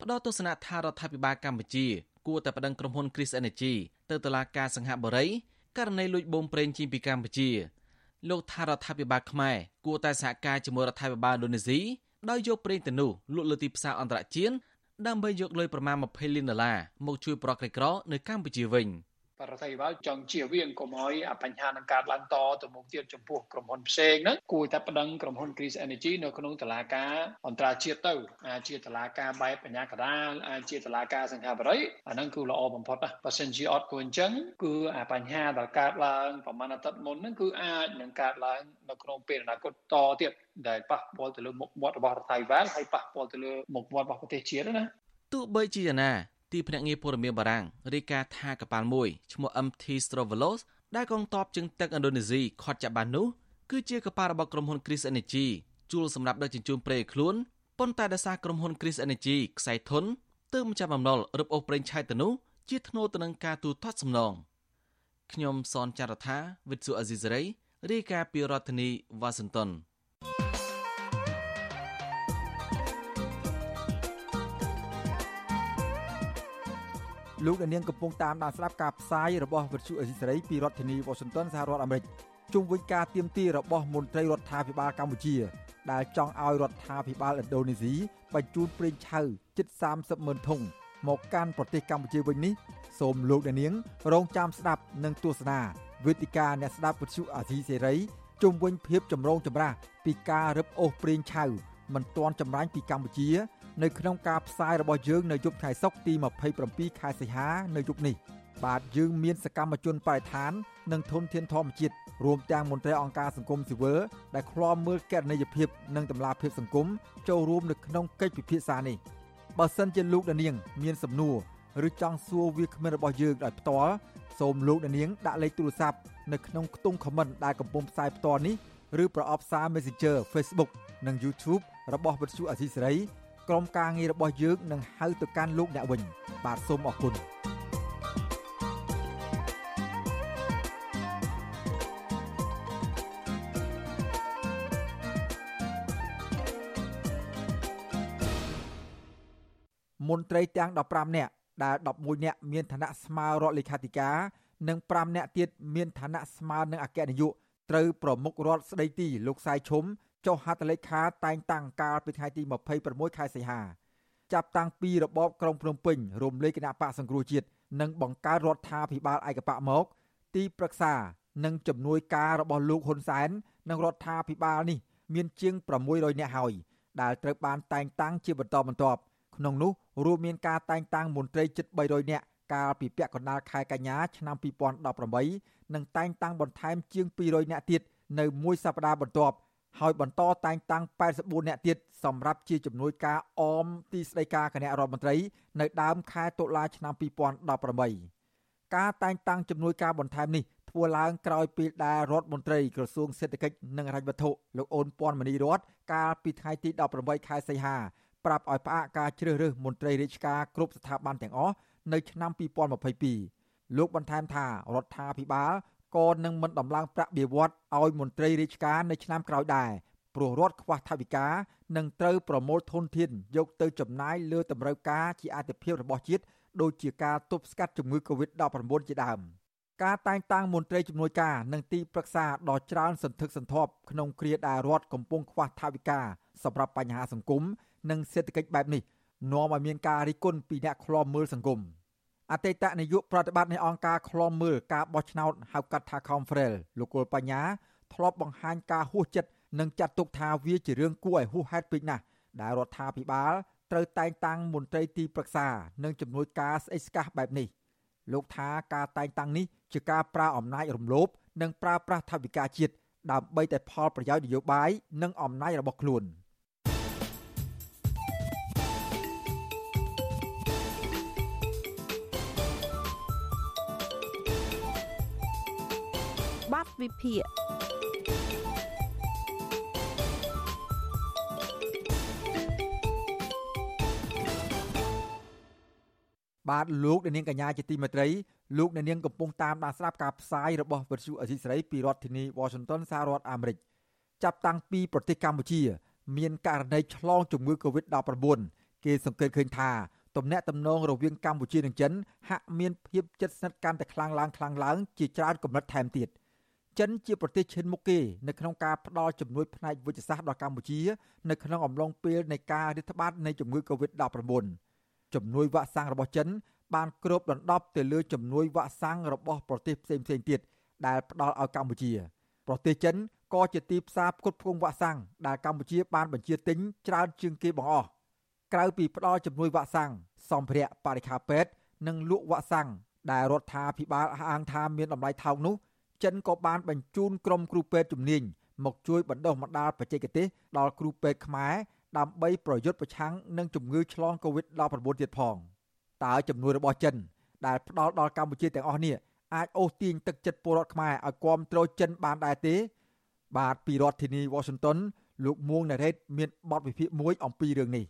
ផ្ដល់ទស្សនៈថារដ្ឋាភិបាលកម្ពុជា គួរតែប្តឹងក្រុមហ៊ុន Chris Energy ទៅតុលាការសង្ហបុរីករណីលួចបូមប្រេងជីពីកម្ពុជាលោកថារដ្ឋាភិបាលខ្មែរគួរតែសហការជាមួយរដ្ឋាភិបាលឥណ្ឌូនេស៊ីដោយយកប្រេងទៅនោះលក់លើទីផ្សារអន្តរជាតិដើម្បីយកលុយប្រមាណ20លានដុល្លារមកជួយប្រកក្រីក្រនៅកម្ពុជាវិញ។ បរដ្ឋាភិបាលចង់ជៀសវាងកុំឲ្យបញ្ហានឹងកើតឡើងតទៅមុខទៀតចំពោះក្រុមហ៊ុនផ្សេងហ្នឹងគួរតែប្តឹងក្រុមហ៊ុន Chris Energy នៅក្នុងតុលាការអន្តរជាតិទៅអាចជាតុលាការបែបបញ្ញាកដាលអាចជាតុលាការសង្ឃាបរិយអាហ្នឹងគឺល្អបំផុតណាបើសិនជាអត់គួរអញ្ចឹងគឺអាបញ្ហាដែលកើតឡើងប្រហែលអាទិត្យមុនហ្នឹងគឺអាចនឹងកើតឡើងនៅក្នុងពេលអនាគតតទៀតដែលប៉ះពាល់ទៅលើមុខមាត់របស់រដ្ឋាភិបាលហើយប៉ះពាល់ទៅលើមុខមាត់របស់ប្រទេសជាតិណាទោះបីជាយ៉ាងណា ទីភ្នាក់ងារព័ត៌មានបារាំងរាយការណ៍ថាកប៉ាល់មួយឈ្មោះ MT Strovolos ដែលកងទ័ពជើងទឹកឥណ្ឌូនេស៊ីខាត់ចាប់បាននោះគឺជាកប៉ាល់របស់ក្រុមហ៊ុន Chris Energy ជួលសម្រាប់ដឹកជញ្ជូនប្រេងខ្លួនប៉ុន្តែដោយសារក្រុមហ៊ុន Chris Energy ខ្សែធនទើបម្ចាស់បំណុលរឹបអូសប្រេងឆៅទៅនោះជាធ្នូទៅនឹងការទូទាត់សំណងខ្ញុំសនចាររថាវិទ្យុអេស៊ីសេរីរាយការណ៍ពីរដ្ឋធានីវ៉ាស៊ីនតោន លោកអ្នកនាងកំពុងតាមដានស្ដាប់ការផ្សាយរបស់វិទ្យុអេស៊ីសេរីពីរដ្ឋធានី Washington សហរដ្ឋអាមេរិកជុំវិញការទៀមទីរបស់មន្ត្រីរដ្ឋាភិបាលកម្ពុជា ដែលចង់ឲ្យរដ្ឋាភិបាលឥណ្ឌូនេស៊ីបញ្ជូនប្រេងឆៅជិត30ម៉ឺនធុងមកកាន់ប្រទេសកម្ពុជាវិញនេះសូមលោកអ្នកនាង រងចាំស្ដាប់និងទស្សនាវេទិកាអ្នកស្ដាប់វិទ្យុអាស៊ីសេរីជុំវិញភាពចម្រូងចម្រាសពីការរឹបអូសប្រេងឆៅមិនទាន់ចម្រាញ់ពីកម្ពុជា នៅក្នុងការផ្សាយរបស់យើងនៅយប់ថ្ងៃសុក្រទី27ខែសីហានៅយប់នេះបាទយើងមានសកម្មជនបរិស្ថាននិងធនធានធម្មជាតិរួមទាំងមន្ត្រីអង្គការសង្គមស៊ីវិលដែលឃ្លាំមើលកណន័យភាពនិងតម្លាភាពសង្គមចូលរួមនៅក្នុងកិច្ចពិភាក្សានេះបើសិនជាលោកដានាង មានសំណួរឬចង់សួរវាគ្មិនរបស់យើងដោយផ្ទាល់សូមលោកដានាងដាក់លេខទូរស័ព្ទនៅក្នុងខ្ទង់ comment ដែលកំពុងផ្សាយផ្ទាល់នេះឬប្រអប់សារ Messenger Facebook និង YouTube របស់វិទ្យុអសីសេរី ក្រុមការងាររបស់យើងនឹងហៅទៅកាន់លោកអ្នកវិញបាទសូមអរគុណមន្ត្រីទាំង15នាក់ដែល11នាក់មានឋានៈស្មើរដ្ឋលេខាធិការនិង5នាក់ទៀតមានឋានៈស្មើនឹងអគ្គនាយកត្រូវប្រមុខរដ្ឋស្ដីទីលោកសាយឈុំ ចុះហត្ថលេខាតែងតាំងកាលពីថ្ងៃទី26ខែសីហាចាប់តាំងពីរបបក្រុងភ្នំពេញរំលេចគណៈបកសង្គ្រោះជាតិនិងបង្កើតរដ្ឋាភិបាលឯកបកមក ទីប្រឹក្សានិងជំនួយការរបស់លោកហ៊ុនសែននិងរដ្ឋាភិបាលនេះ មានជាង600នាក់ហើយដែលត្រូវបានតែងតាំងជាបន្តបន្ទាប់ក្នុងនោះរួមមានការតែងតាំងមន្ត្រីជិត300នាក់កាលពីពាក់កណ្ដាលខែកញ្ញាឆ្នាំ2018និងតែងតាំងបន្ថែមជាង200នាក់ទៀតនៅមួយសប្តាហ៍បន្ទាប់ ហើយបន្តតែងតាំង84នាក់ទៀតសម្រាប់ជាជំនួយការអមទីស្តីការគណៈរដ្ឋមន្ត្រីនៅដើមខែតុលាឆ្នាំ2018ការតែងតាំងជំនួយការបន្ថែមនេះធ្វើឡើងក្រោយពេលដែលរដ្ឋមន្ត្រីក្រសួងសេដ្ឋកិច្ចនិងហិរញ្ញវត្ថុលោកអូនពាន់មនីរតកាលពីថ្ងៃទី18ខែសីហាប្រាប់ឲ្យផ្អាកការជ្រើសរើសមន្ត្រីរាជការគ្រប់ស្ថាប័នទាំងអស់នៅឆ្នាំ2022លោកបន្ថែមថារដ្ឋាភិបាល ក៏នឹងមិនដំឡើងប្រាក់បៀវត្សឲ្យមន្ត្រីរាជការនៅឆ្នាំក្រោយដែរព្រោះរដ្ឋខ្វះថវិកានិងត្រូវប្រមូលធនធានយកទៅចំណាយលើតម្រូវការជាអាទិភាពរបស់ជាតិដូចជាការទប់ស្កាត់ជំងឺ Covid-19 ជាដើមការតែងតាំងមន្ត្រីជំនួយការនិងទីប្រឹក្សាដ៏ច្រើនសន្ធឹកសន្ធាប់ក្នុងគ្រាដែលរដ្ឋកំពុងខ្វះថវិកាសម្រាប់បញ្ហាសង្គមនិងសេដ្ឋកិច្ចបែបនេះនាំឲ្យមានការរិះគន់ពីអ្នកខ្លាំមើលសង្គម អតីតនាយកប្រតិបត្តិនៃអង្គការឃ្លាំមើលការបោះឆ្នោតហៅកាត់ថា Confrel លោកគុលបញ្ញាធ្លាប់បង្ហាញការហួសចិត្តនិងចាត់ទុកថាវាជារឿងគួរឲ្យហួសហេតុពេកណាស់ដែលរដ្ឋាភិបាលត្រូវតែងតាំងមន្ត្រីទីប្រឹក្សានិងជំនួយការស្អិចស្កះបែបនេះលោកថាការតែងតាំងនេះជាការប្រើអំណាចរំលោភនិងប្រើប្រាស់ថវិកាជាតិដើម្បីតែផលប្រយោជន៍នយោបាយនិងអំណាចរបស់ខ្លួន។ វិភាគបាទលោកនាងកញ្ញាជាទីមេត្រីលោកនាងកំពុងតាមដានស្ដាប់ការផ្សាយរបស់វិទ្យុអសីសេរីពីរដ្ឋធានី Washington សហរដ្ឋអាមេរិកចាប់តាំងពីប្រទេសកម្ពុជា មានករណីឆ្លងជំងឺ Covid-19 គេសង្កេតឃើញថាទំនាក់ទំនងរវាងកម្ពុជានិងចិនហាក់មានភាពជិតស្និទ្ធកាន់តែខ្លាំងឡើងខ្លាំងឡើងជាច្រើនកម្រិតថែមទៀត។ ចិនជាប្រទេសឈានមុខគេនៅក្នុងការផ្តល់ជំនួយផ្នែកវិទ្យាសាស្ត្រដល់កម្ពុជានៅក្នុងអំឡុងពេលនៃការរាតត្បាតនៃជំងឺ Covid-19 ជំនួយវ៉ាក់សាំងរបស់ចិនបានគ្របដណ្ដប់ទៅលើជំនួយវ៉ាក់សាំងរបស់ប្រទេសផ្សេងៗទៀតដែលផ្ដល់ឲ្យកម្ពុជាប្រទេសចិនក៏ជាទីផ្សារផ្គត់ផ្គង់វ៉ាក់សាំងដែលកម្ពុជាបានបញ្ជាទិញច្រើនជាងគេបង្អស់ក្រៅពីផ្ដល់ជំនួយវ៉ាក់សាំងសម្ភារៈបរិក្ខារពេទ្យនិងលក់វ៉ាក់សាំងដែលរដ្ឋាភិបាលអះអាងថាមានតម្លៃថោកនោះ ចិនក៏បានបញ្ជូនក្រុមគ្រូពេទ្យជំនាញមកជួយបណ្ដុះបណ្ដាលបច្ចេកទេសដល់គ្រូពេទ្យខ្មែរដើម្បីប្រយុទ្ធប្រឆាំងនឹងជំងឺឆ្លង Covid-19 ទៀតផងតើចំនួនរបស់ចិន ដែលផ្ដល់ដល់កម្ពុជាទាំងអស់នេះអាចអូសទាញទឹកចិត្តពលរដ្ឋខ្មែរឲ្យគាំទ្រចិនបានដែរទេ បាទពីរដ្ឋធានី Washington លោកមួងណារ៉េតមានបទវិភាគមួយអំពីរឿងនេះ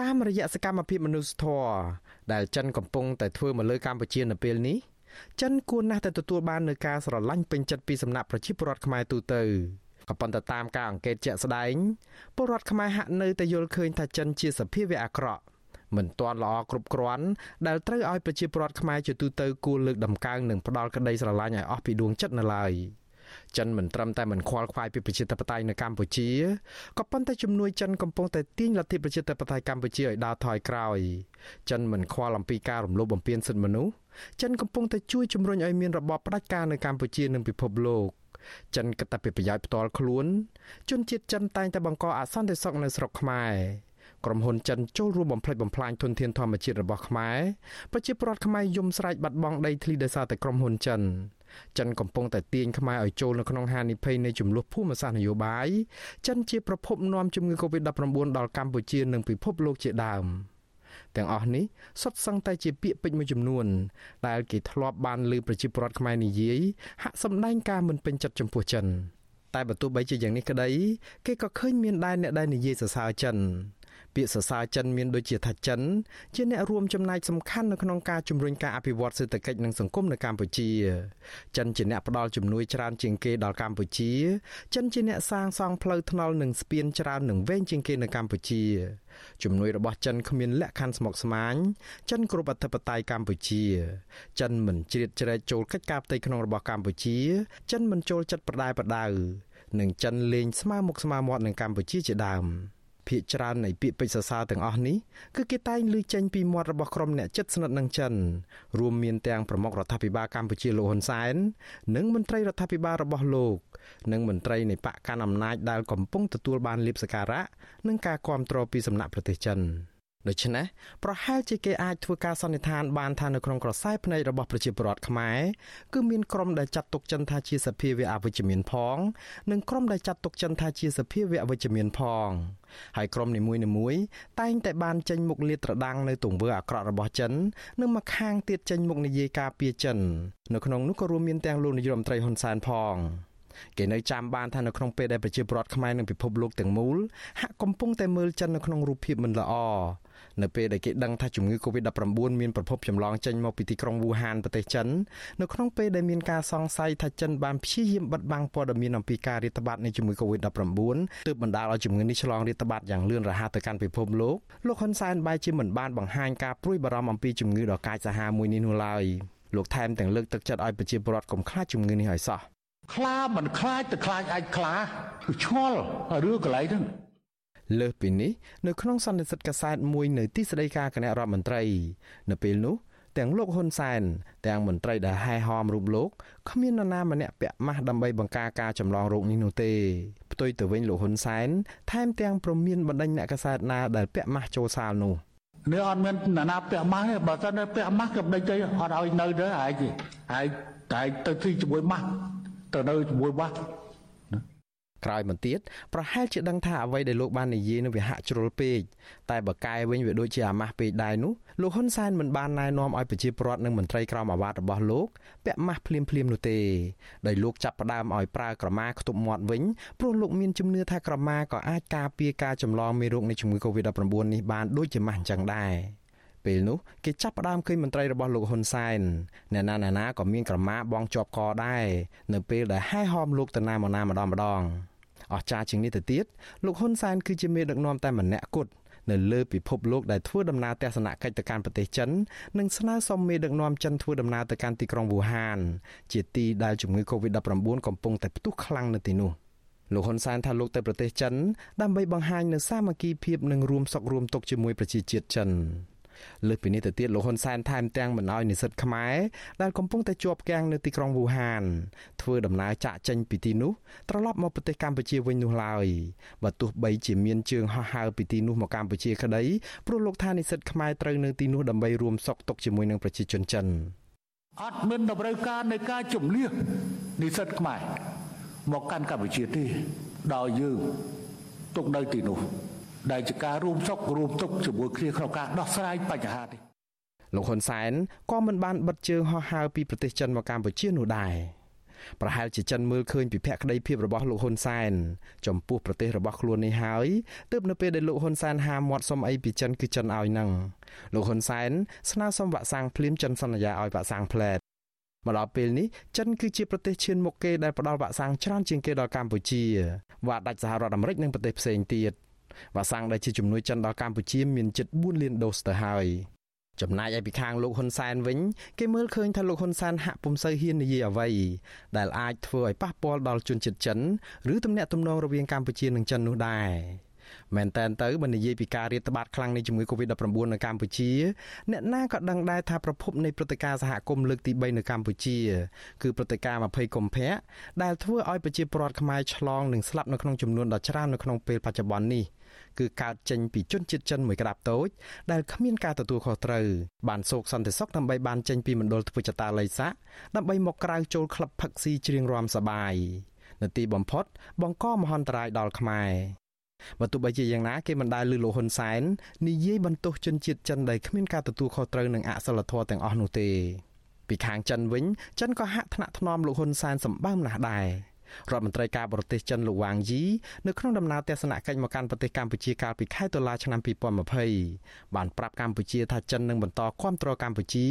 តាមរយៈសកម្មភាពមនុស្សធម៌ដែលចិនកំពុងតែធ្វើមកលើកម្ពុជានៅពេលនេះ ចិនគួរណាស់តែទទួលបាននូវការស្រឡាញ់ពេញចិត្តពីសំណាក់ប្រជាពលរដ្ឋខ្មែរទូទៅក៏ប៉ុន្តែតាមការអង្កេតជាក់ស្ដែងពលរដ្ឋខ្មែរហាក់នៅតែយល់ឃើញថាចិនជាសភាវៈអាក្រក់មិនទាន់ល្អគ្រប់គ្រាន់ដែលត្រូវឲ្យប្រជាពលរដ្ឋខ្មែរជាទូទៅគួរលើកដំកើងនិងផ្ដាល់ក្តីស្រឡាញ់ឲ្យអស់ពីដួងចិត្តនៅឡើយ ចិនមិនត្រឹមតែមិនខ្វល់ខ្វាយពីប្រជាធិបតេយ្យនៅកម្ពុជាក៏ប៉ុន្តែជំនួយចិនកំពុងតែទាញលទ្ធិប្រជាធិបតេយ្យកម្ពុជាឲ្យដើរថយក្រោយចិនមិនខ្វល់អំពីការរំលោភបំពានសិទ្ធិមនុស្សចិនកំពុងតែជួយជំរុញឲ្យមានរបបផ្ដាច់ការនៅកម្ពុជានិងពិភពលោកចិនគិតតែពីប្រយោជន៍ផ្ទាល់ខ្លួនជនជាតិចិនតែងតែបង្កអសន្តិសុខនៅស្រុកខ្មែរក្រុមហ៊ុនចិនចូលរួមបំផ្លិចបំផ្លាញធនធានធម្មជាតិរបស់ខ្មែរប្រជាពលរដ្ឋខ្មែរយំស្រែកបាត់បង់ដីធ្លីដោយសារតែក្រុមហ៊ុនចិន ចិនកំពុងតែទាញខ្មែរឲ្យចូលនៅក្នុងហានិភ័យនៃចំនួនភូមិសាស្ត្រនយោបាយចិនជាប្រភពនាំជំងឺ Covid-19 ដល់កម្ពុជានិងពិភពលោកជាដើម។ទាំងអស់នេះសុទ្ធសឹងតែជាពាក្យពេចន៍មួយចំនួន ដែលគេធ្លាប់បានលើប្រជាពលរដ្ឋខ្មែរនិយាយហាក់សម្ដែងការមិនពេញចិត្តចំពោះចិនតែបើទោះបីជាយ៉ាងនេះក្តី គេក៏ឃើញមានដែរអ្នកដែលនិយាយសរសើរចិន ពាក្យសរសើរចិនមានដូចជាថាចិនជាអ្នករួមចំណែកសំខាន់នៅក្នុងការជំរុញការអភិវឌ្ឍសេដ្ឋកិច្ចនិងសង្គមនៅកម្ពុជាចិនជាអ្នកផ្ដល់ជំនួយច្រើនជាងគេដល់កម្ពុជាចិនជាអ្នកសាងសង់ផ្លូវថ្នល់និងស្ពានច្រើននិងវែងជាងគេនៅកម្ពុជាជំនួយរបស់ចិនគ្មានលក្ខខណ្ឌស្មុគស្មាញចិនគ្រប់អធិបតេយ្យកម្ពុជា ចិនមិនជ្រៀតជ្រែកចូលកិច្ចការផ្ទៃក្នុងរបស់កម្ពុជា ចិនមិនចូលចិត្តប្រដាយប្រដៅនិងចិនលេងស្មើមុខស្មើមាត់នឹងកម្ពុជាជាដើម។ ភាគច្រើននៃពាក្យពេចន៍សរសើរទាំងអស់នេះគឺគេតែងលើចេញពីមាត់របស់ក្រុមអ្នកចិត្តស្និទ្ធនឹងចិនរួមមានទាំងប្រមុខរដ្ឋាភិបាលកម្ពុជាលោកហ៊ុនសែននិងមន្ត្រីរដ្ឋាភិបាលរបស់លោកនិងមន្ត្រីនៃបកកាន់អំណាចដែលកំពុងទទួលបានលៀបសការៈនិងការគ្រប់គ្រងពីសំណាក់ប្រទេសចិន ដូច្នេះប្រហែលជាគេអាចធ្វើការសន្និដ្ឋានបានថានៅក្នុងក្រសែភ្នែករបស់ប្រជាពលរដ្ឋខ្មែរគឺមានក្រុមដែលចាត់ទុកចិនថាជាសភាវៈអវិជ្ជមានផង និងក្រុមដែលចាត់ទុកចិនថាជាសភាវៈវិជ្ជមានផងហើយក្រុមនីមួយៗតែងតែបានចេញមុខលាតត្រដាងនៅទង្វើអាក្រក់របស់ចិននិងមកខាងទៀតចេញមុខនិយាយការពារចិននៅក្នុងនោះក៏រួមមានទាំងលោកនាយរដ្ឋមន្ត្រីហ៊ុនសែនផងគេនៅចាំបានថានៅក្នុងពេលដែលប្រជាពលរដ្ឋខ្មែរនិងពិភពលោកទាំងមូលហាក់កំពុងតែមើលចិននៅក្នុងរូបភាពមិនល្អ នៅពេលដែលគេដឹងថាជំងឺ Covid-19 មានប្រភពចម្លងចេញមកពីទីក្រុងវូហានប្រទេសចិននៅក្នុងពេលដែលមានការសង្ស័យថាចិនបានព្យាយាមបិទបាំងព័ត៌មានអំពីការរាតត្បាតនៃជំងឺ Covid-19 ទើបបណ្ដាលឲ្យជំងឺនេះឆ្លងរាតត្បាតយ៉ាងលឿនរហ័សទៅកាន់ពិភពលោកលោកហ៊ុនសែនបែរជាមិនបានបង្ហាញការព្រួយបារម្ភអំពីជំងឺដ៏កាចសាហាវមួយនេះនោះឡើយលោកថែមទាំងលើកទឹកចិត្តឲ្យប្រជាពលរដ្ឋកុំខ្លាចជំងឺនេះឲ្យសោះខ្លាមិនខ្លាចតែខ្លាចអាចខ្លាគឺឆ្ងល់រឿងកន្លែងហ្នឹង លើសពីនេះនៅក្នុងសន្និសីទកាសែតមួយនៅទីស្តីការគណៈរដ្ឋមន្ត្រី នៅពេលនោះទាំងលោកហ៊ុនសែនទាំងមន្ត្រីដែលហែហមរូបលោកគ្មាននរណាម្នាក់ពាក់ម៉ាស់ដើម្បីបង្ការការចម្លងរោគនេះនោះទេផ្ទុយទៅវិញលោកហ៊ុនសែនថែមទាំងប្រមានបណ្ដេញអ្នកកាសែតណាដែលពាក់ម៉ាស់ចូលសាលនោះនេះអត់មាននរណាពាក់ម៉ាស់ទេបើសិនតែពាក់ម៉ាស់ក៏ដេញទៅអត់ឲ្យនៅទៅហែកហែកតែទៅទីជាមួយម៉ាស់ទៅនៅជាមួយម៉ាស់ ក្រោយមកទៀតប្រហែលជាដឹងថាអ្វីដែលលោកបាននិយាយនឹងវាហាក់ជ្រុលពេកតែបើកែវិញវាដូចជាអាម៉ាស់ពេកដែរនោះលោកហ៊ុនសែនមិនបានណែនាំឲ្យប្រជាពលរដ្ឋនិងមន្ត្រីក្រមអាវ៉ាត់របស់លោកពាក់ម៉ាស់ភ្លាមភ្លាមនោះទេដោយលោកចាប់ផ្ដើមឲ្យប្រើក្រមាខ្ទប់មាត់វិញព្រោះលោកមានជំនឿថាក្រមាក៏អាចការពារការចម្លងមេរោគនៃជំងឺ Covid-19 នេះបានដូចជាម៉ាស់អញ្ចឹងដែរពេលនោះគេចាប់ផ្ដើមឃើញមន្ត្រីរបស់លោកហ៊ុនសែនអ្នកណាណាណាក៏មានក្រមាបងជាប់កដែរនៅពេលដែលហែហោមលោកទៅណាមកណាម្ដងម្ដង អស្ចារ្យជាងនេះទៅទៀតលោកហ៊ុនសែនគឺជាមេដឹកនាំតែម្នាក់គត់នៅលើពិភពលោកដែលធ្វើដំណើរទស្សនកិច្ចទៅកាន់ប្រទេសចិននិងស្នើសុំមេដឹកនាំចិនធ្វើដំណើរទៅកាន់ទីក្រុងវូហាន ជាទីដែលជំងឺ Covid-19 កំពុងតែផ្ទុះខ្លាំងនៅទីនោះលោកហ៊ុនសែនថាលោកទៅប្រទេសចិនដើម្បីបង្ហាញនូវសាមគ្គីភាពនិងរួមសុខរួមទុក្ខជាមួយប្រជាជាតិចិន លើសពីនេះទៅទៀតលោកហ៊ុនសែនថែមទាំងមិនអោយនិស្សិតខ្មែរដែលកំពុងតែជាប់គាំងនៅទីក្រុងវូហានធ្វើដំណើរចាក់ចេញពីទីនោះត្រឡប់មកប្រទេសកម្ពុជាវិញនោះឡើយបើទោះបីជាមានជើងហោះហើរពីទីនោះមកកម្ពុជាក្តីព្រោះលោកថានិស្សិតខ្មែរត្រូវនៅទីនោះដើម្បីរួមសុខទុក្ខជាមួយនឹងប្រជាជនចិនអត់មានតម្រូវការនៃការជំនះនិស្សិតខ្មែរមកកាន់កម្ពុជាទេដោយយើងទុកនៅទីនោះ ដែលជាការរួមសុខរួមទុក្ខជាមួយគ្នាក្នុងការដោះស្រាយបញ្ហានេះលោកហ៊ុនសែនក៏មិនបានបិទជើងហោះហើរពីប្រទេសចិនមកកម្ពុជានោះដែរប្រហែលជាចិនមើលឃើញពីភក្តីភាពរបស់លោកហ៊ុនសែនចំពោះប្រទេសរបស់ខ្លួននេះហើយទើបនៅពេលដែលលោកហ៊ុនសែនហាមាត់សុំអីពីចិនគឺចិនឲ្យនឹងលោកហ៊ុនសែនស្នើសុំវាក់សាំងភ្លាមចិនសន្យាឲ្យវាក់សាំងផ្លែតមកដល់ពេលនេះចិនគឺជាប្រទេសឈានមុខគេដែលផ្ដល់វាក់សាំងច្រើនជាងគេដល់កម្ពុជាវាដាច់សហរដ្ឋអាមេរិកនិងប្រទេសផ្សេងទៀត។ វ៉ាសាំងដែលជាជំនួយចិនដល់កម្ពុជាមានជិត4លានដូសទៅហើយចំណែកឯពីខាងលោកហ៊ុនសែនវិញគេមើលឃើញថាលោកហ៊ុនសែនហាក់ពុំសូវហ៊ាននិយាយអ្វីដែលអាចធ្វើឲ្យប៉ះពាល់ដល់ជនជាតិចិនឬទំនាក់ទំនងរវាងកម្ពុជានិងចិននោះដែរមែនតែនទៅបើនិយាយពីការរាតត្បាតខ្លាំងនៃជំងឺ Covid-19 នៅកម្ពុជាអ្នកណាក៏ដឹងដែរថាប្រភពនៃព្រឹត្តិការណ៍សហគមន៍លើកទី3នៅកម្ពុជាគឺព្រឹត្តិការណ៍20កុម្ភៈដែលធ្វើឲ្យប្រជាពលរដ្ឋខ្មែរឆ្លងនិងស្លាប់នៅក្នុងចំនួនដ៏ច្រើននៅក្នុងពេលបច្ចុប្បន្ននេះ គឺកើតចេញពីជនជាតិចិនមួយក្តាប់តូចដែលគ្មានការទទួលខុសត្រូវបានសោកសន្តិសុខដើម្បីបានចេញពីមណ្ឌលធ្វើចតាល័យស័កដើម្បីមកក្រៅចូលក្លឹបផឹកស៊ីច្រៀងរាំសបាយនៅទីបំផុត បង្កមហន្តរាយដល់ខ្មែរបើទោះបីជាយ៉ាងណាគេមិនដែលលើលោកហ៊ុនសែននិយាយបន្ទោសជនជាតិចិនដែលគ្មានការទទួលខុសត្រូវនឹងអសិលធម៌ទាំងអស់នោះទេពីខាងចិនវិញចិនក៏ហាក់ថ្នាក់ថ្នមលោកហ៊ុនសែនសម្បើមណាស់ដែរ រដ្ឋមន្ត្រីការបរទេសចិនលោកវ៉ាងយីនៅក្នុងដំណើរទស្សនកិច្ចមកកាន់ប្រទេសកម្ពុជាកាលពីខែតុលាឆ្នាំ2020បានប្រាប់កម្ពុជាថាចិននឹងបន្តគាំទ្រកម្ពុជា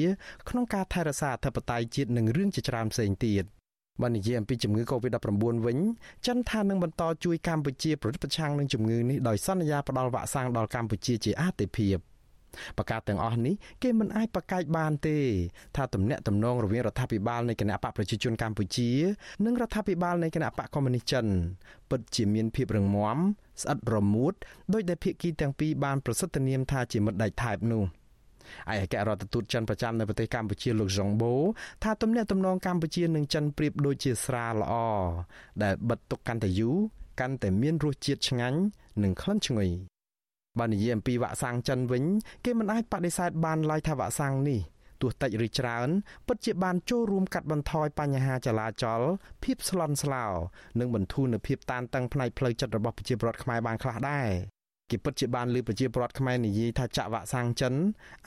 ក្នុងការថែរក្សាអធិបតេយ្យជាតិនិងរឿងជាច្រើនផ្សេងទៀតបាននិយាយអំពីជំងឺ Covid-19 វិញចិនថានឹងបន្តជួយកម្ពុជាប្រយុទ្ធប្រឆាំងនឹងជំងឺនេះដោយសន្យាផ្តល់វ៉ាក់សាំងដល់កម្ពុជាជាអាទិភាព ប្រកាសទាំងអស់នេះគេមិនអាចប្រកែកបានទេថាទំនាក់ទំនងរវាងរដ្ឋាភិបាលនៃគណៈបកប្រជាជនកម្ពុជា និងរដ្ឋាភិបាលនៃគណៈបកកុម្មុយនីសចិនពិតជាមានភាពរឹងមាំស្អិតរមួតដោយដែលភាគីទាំងពីរបានប្រសិទ្ធនាមថាជាមិត្តដៃថែបនោះឯកអគ្គរដ្ឋទូតចិនប្រចាំនៅប្រទេសកម្ពុជាលោកសុងបូថាទំនាក់ទំនងកម្ពុជានិងចិនប្រៀបដូចជាស្រាល្អដែលបិទទុកកាន់តែយូរកាន់តែមានរសជាតិឆ្ងាញ់និងក្លិនឈ្ងុយ បើនិយាយអំពីវ៉ាក់សាំងចិនវិញ គេមិនអាចបដិសេធបានឡើយថាវ៉ាក់សាំងនេះទោះតិចឬច្រើនពិតជាបានចូលរួមកាត់បន្ថយបញ្ហាចលាចលភាពស្លន់ស្លោនិងបន្ធូរនូវភាពតានតឹងផ្នែកផ្លូវចិត្តរបស់ប្រជាពលរដ្ឋខ្មែរបានខ្លះដែរគេពិតជាបានលើប្រជាពលរដ្ឋខ្មែរនិយាយថាចាក់វ៉ាក់សាំងចិន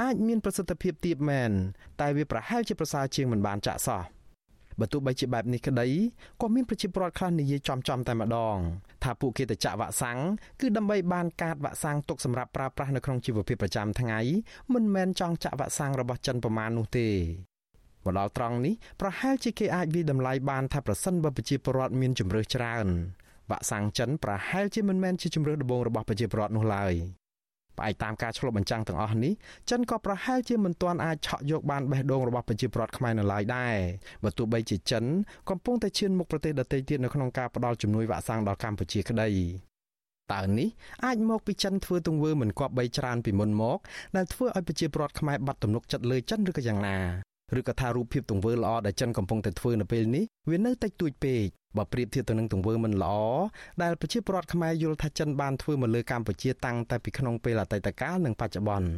អាចមានប្រសិទ្ធភាពទាបមែនតែវាប្រហែលជាប្រសើរជាងមិនបានចាក់សោះ បើទោះបីជាបែបនេះក្តីក៏មានប្រជាពលរដ្ឋខ្លះនិយាយចំចំតែម្ដងថាពួកគេទៅចាក់វ៉ាក់សាំងគឺដើម្បីបានកាតវ៉ាក់សាំងទុកសម្រាប់ប្រើប្រាស់នៅក្នុងជីវភាពប្រចាំថ្ងៃមិនមែនចង់ចាក់វ៉ាក់សាំងរបស់ចិនប្រមាណនោះទេមកដល់ត្រង់នេះប្រហែលជាគេអាចវិតម្លៃបានថាប្រសិនបើប្រជាពលរដ្ឋមានជំរឿសច្រើនវ៉ាក់សាំងចិនប្រហែលជាមិនមែនជាជំរឿសដំបូងរបស់ប្រជាពលរដ្ឋនោះឡើយ ផ្អែកតាមការឆ្លុះបញ្ចាំងទាំងអស់នេះចិនក៏ប្រហែលជាមិនទាន់អាចឆក់យកបានបេះដូងរបស់ប្រជាពលរដ្ឋខ្មែរនៅឡើយដែរបើទោះបីជាចិនកំពុងតែឈានមុខប្រទេសដទៃទៀតនៅក្នុងការផ្តល់ជំនួយវ៉ាក់សាំងដល់កម្ពុជាក្តីតើនេះអាចមកពីចិនធ្វើទង្វើមិនគប្បីច្រើនពីមុនមកដែលធ្វើឲ្យប្រជាពលរដ្ឋខ្មែរបាត់ទំនុកចិត្តលើចិនឬក៏យ៉ាងណា ឬក៏ថារូបភាពទង្វើល្អដែលចិនកំពុងតែធ្វើនៅពេលនេះវានៅតិចតួចពេកបើប្រៀបធៀបទៅនឹងទង្វើមិនល្អដែលប្រជាពលរដ្ឋខ្មែរយល់ថាចិនបានធ្វើមកលើកម្ពុជាតាំងតែពីក្នុងពេលអតីតកាលនិងបច្ចុប្បន្ន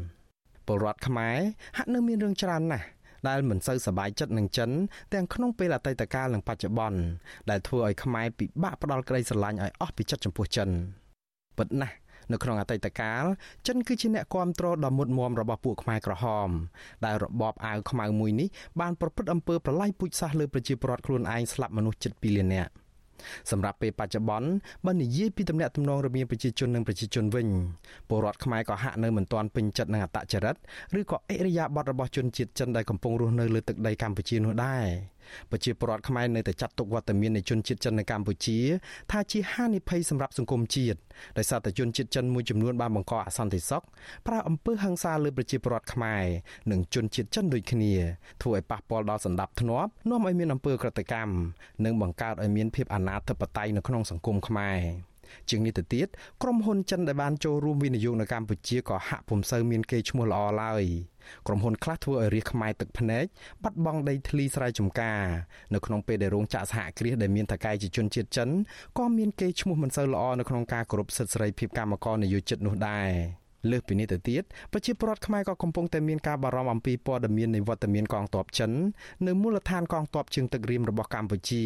ពលរដ្ឋខ្មែរហាក់នៅមានរឿងច្រើនណាស់ដែលមិនសូវសប្បាយចិត្តនឹងចិនទាំងក្នុងពេលអតីតកាលនិងបច្ចុប្បន្នដែលធ្វើឲ្យខ្មែរពិបាកផ្ដាល់ក្តីស្រឡាញ់ឲ្យអស់ពីចិត្តចំពោះចិនពិតណាស់ នៅក្នុងអតីតកាលចិនគឺជាអ្នកគ្រប់គ្រងដ៏មុតមមរបស់ពួកខ្មែរក្រហម ដែលរបបអាវខ្មៅមួយនេះបានប្រព្រឹត្តអំពើប្រល័យពូជសាសន៍លើប្រជាពលរដ្ឋខ្លួនឯងស្លាប់មនុស្សជិត2លាននាក់សម្រាប់ពេលបច្ចុប្បន្នបើនិយាយពីទំនាក់ទំនងរវាងប្រជាជននិងប្រជាជនវិញពលរដ្ឋខ្មែរក៏ហាក់នៅមិនទាន់ពេញចិត្តនឹងអត្តចរិតឬក៏អិរិយាបថរបស់ជនជាតិចិនដែលកំពុងរស់នៅលើទឹកដីកម្ពុជានោះដែរ ប្រជាពលរដ្ឋខ្មែរនៅតែចាត់ទុកវត្តមាននៃជនជាតិចិននៅកម្ពុជា ថាជាហានិភ័យសម្រាប់សង្គមជាតិដោយសារតែជនជាតិចិនមួយចំនួនបានបង្កអសន្តិសុខប្រើអំពើហិង្សាលើប្រជាពលរដ្ឋខ្មែរនិងជនជាតិចិនដូចគ្នាធ្វើឲ្យប៉ះពាល់ដល់សន្តិភាពនាំឲ្យមានអំពើក្រតកម្មនិងបង្កើតឲ្យមានភាពអនាធិបតេយ្យនៅក្នុងសង្គមខ្មែរ ជាងនេះទៅទៀតក្រុមហ៊ុនចិនដែលបានចូលរួមវិនិយោគនៅកម្ពុជាក៏ហាក់ពុំសូវមានកេរ្តិ៍ឈ្មោះល្អឡើយក្រុមហ៊ុនខ្លះធ្វើឲ្យរាជខ្មែរទឹកភ្នែកបាត់បង់ដីធ្លីស្រែចម្ការនៅក្នុងពេលដែលរោងចក្រសហគ្រាសដែលមានថកែជាជនជាតិចិនក៏មានកេរ្តិ៍ឈ្មោះមិនសូវល្អនៅក្នុងការគោរពសិទ្ធិសេរីភាពកម្មករនយោជិតនោះដែរ លើសពីនេះទៅទៀតប្រជាពលរដ្ឋខ្មែរក៏កំពុងតែមានការបារម្ភអំពីព័ត៌មាននៃវត្តមានកងទ័ពចិននៅមូលដ្ឋានកងទ័ពជើងទឹករៀមរបស់កម្ពុជា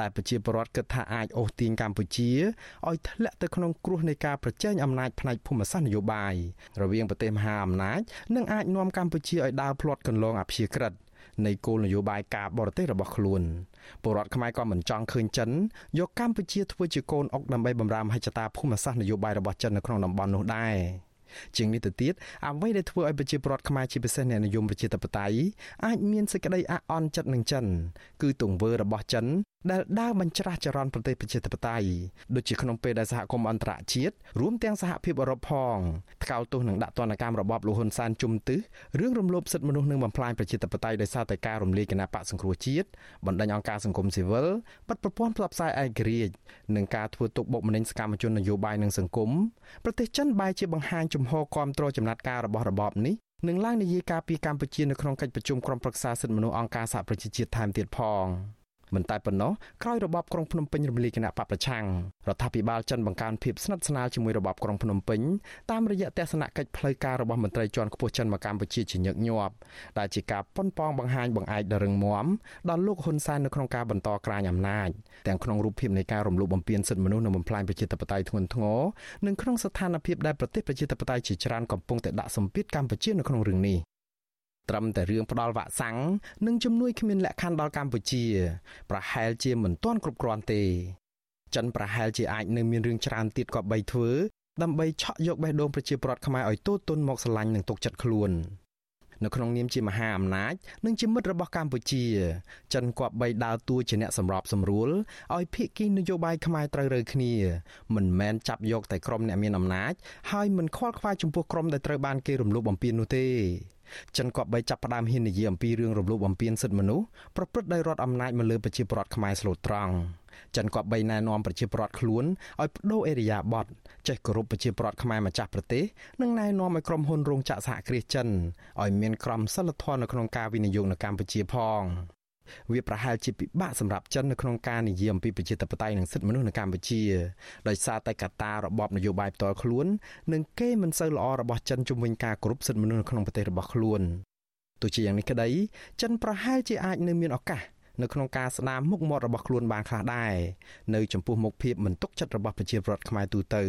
ដែលប្រជាពលរដ្ឋគិតថាអាចអូសទាញកម្ពុជាឲ្យធ្លាក់ទៅក្នុងគ្រោះនៃការប្រជែងអំណាចផ្នែកភូមិសាស្ត្រនយោបាយរវាងប្រទេសមហាអំណាចនិងអាចនាំកម្ពុជាឲ្យដើរផ្លាត់កន្លងអព្យាក្រឹតនៃគោលនយោបាយការបរទេសរបស់ខ្លួនពលរដ្ឋខ្មែរក៏មិនចង់ឃើញចិនយកកម្ពុជាធ្វើជាកូនអុកដើម្បីបម្រើមហិច្ឆតាភូមិសាស្ត្រនយោបាយរបស់ចិននៅក្នុងតំបន់នោះដែរ ជាងនេះទៅទៀតអ្វីដែលធ្វើឲ្យប្រជាពលរដ្ឋខ្មែរជាពិសេសអ្នកនិយមប្រជាធិបតេយ្យអាចមានសេចក្តីអាក់អន់ចិត្តនឹងចិន គឺទង្វើរបស់ចិនដែលដើរបញ្ច្រាស់ចរន្តប្រទេសប្រជាធិបតេយ្យដូចជាក្នុងពេលដែលសហគមន៍អន្តរជាតិរួមទាំងសហភាពអឺរ៉ុបផងថ្កោលទោសនឹងដាក់ទណ្ឌកម្មរបបលហ៊ុនសែនជុំទឹះរឿងរំលោភសិទ្ធិមនុស្សនិងបំផ្លាញប្រជាធិបតេយ្យដោយសារតែការរំលាយគណៈបកសង្គ្រោះជាតិបណ្ដាញអង្គការសង្គមស៊ីវិលបិទប្រព័ន្ធផ្សព្វផ្សាយឯករាជ្យនិងការធ្វើទុកបុកម្នេញសកម្មជននយោបាយនិងសង្គមប្រទេសចិនបែរជាបង្ហាញជំហរគាំទ្រចំណាត់ការរបស់របបនេះនឹងឡើងនយាយការពីកម្ពុជានៅក្នុងកិច្ចប្រជុំក្រុមប្រឹក្សាសិទ្ធិមនុស្សអង្គការសហប្រជាជាតិថែមទៀតផង។ មិនតែប៉ុណ្ណោះក្រោយរបបក្រុងភ្នំពេញរំលាយគណៈបកប្រឆាំងរដ្ឋាភិបាលចិនបង្កើនភាពស្និទ្ធស្នាលជាមួយរបបក្រុងភ្នំពេញតាមរយៈទស្សនកិច្ចផ្លូវការរបស់មន្ត្រីជាន់ខ្ពស់ចិនមកកម្ពុជាជាញឹកញាប់ដែលជាការប៉ុនប៉ងបង្ហាញបង្អែកដ៏រឹងមាំដល់លោកហ៊ុនសែននៅក្នុងការបន្តក្រាញអំណាចទាំងក្នុងរូបភាពនៃការរំលោភបំពានសិទ្ធិមនុស្សនិងបំផ្លាញប្រជាធិបតេយ្យធ្ងន់ធ្ងរនិងក្នុងស្ថានភាពដែលប្រទេសប្រជាធិបតេយ្យជាច្រើនកំពុងតែដាក់សម្ពាធកម្ពុជានៅក្នុងរឿងនេះ ត្រឹមតែរឿងផ្ដាល់វ៉ាក់សាំងនិងជំនួយគ្មានលក្ខខណ្ឌដល់កម្ពុជា ប្រហែលជាមិនទាន់គ្រប់គ្រាន់ទេចិនប្រហែលជាអាចនៅមានរឿងច្រើនទៀតក៏បីធ្វើដើម្បីឆក់យកបេះដូងប្រជាពលរដ្ឋខ្មែរឲ្យទូទុនមកស្រឡាញ់និងទុកចិត្តខ្លួននៅក្នុងនាមជាមហាអំណាចនិងជាមិត្តរបស់កម្ពុជា ចិនគប្បីដើរតួជាអ្នកសម្របសម្រួលឲ្យភាគីនយោបាយខ្មែរត្រូវរើគ្នា មិនមែនចាប់យកតែក្រុមអ្នកមានអំណាចហើយមិនខ្វល់ខ្វាយចំពោះក្រុមដែលត្រូវបានគេរំលោភបំពាននោះទេ ចិនក៏បីចាប់ផ្ដើមហ៊ាននិយាយអំពីរឿងរំលោភបំពានសិទ្ធិមនុស្សប្រព្រឹត្តដោយរដ្ឋអំណាចមកលើប្រជាពលរដ្ឋខ្មែរស្លូតត្រង់ចិនក៏បីណែនាំប្រជាពលរដ្ឋខ្លួនឲ្យបដូរអេរិយាប័ត្រចេះគោរពប្រជាពលរដ្ឋខ្មែរម្ចាស់ប្រទេសនិងណែនាំឲ្យក្រុមហ៊ុនរោងចក្រសហគ្រាសចិនឲ្យមានក្រមសីលធម៌នៅក្នុងការវិនិយោគនៅកម្ពុជាផង វាប្រហែលជាពិបាកសម្រាប់ចិននៅក្នុងការនិយាយអំពីប្រជាធិបតេយ្យនិងសិទ្ធិមនុស្សនៅកម្ពុជាដោយសារតែកត្តារបបនយោបាយផ្ទាល់ខ្លួន និងគេមិនសូវល្អរបស់ចិនជំវិញការគោរពសិទ្ធិមនុស្សនៅក្នុងប្រទេសរបស់ខ្លួនទោះជាយ៉ាងនេះក្តីចិនប្រហែលជាអាចនៅមានឱកាសនៅក្នុងការស្ដារមុខមាត់របស់ខ្លួនបានខ្លះដែរនៅចំពោះមុខភាពមិនទុកចិត្តរបស់ប្រជាពលរដ្ឋខ្មែរទូទៅ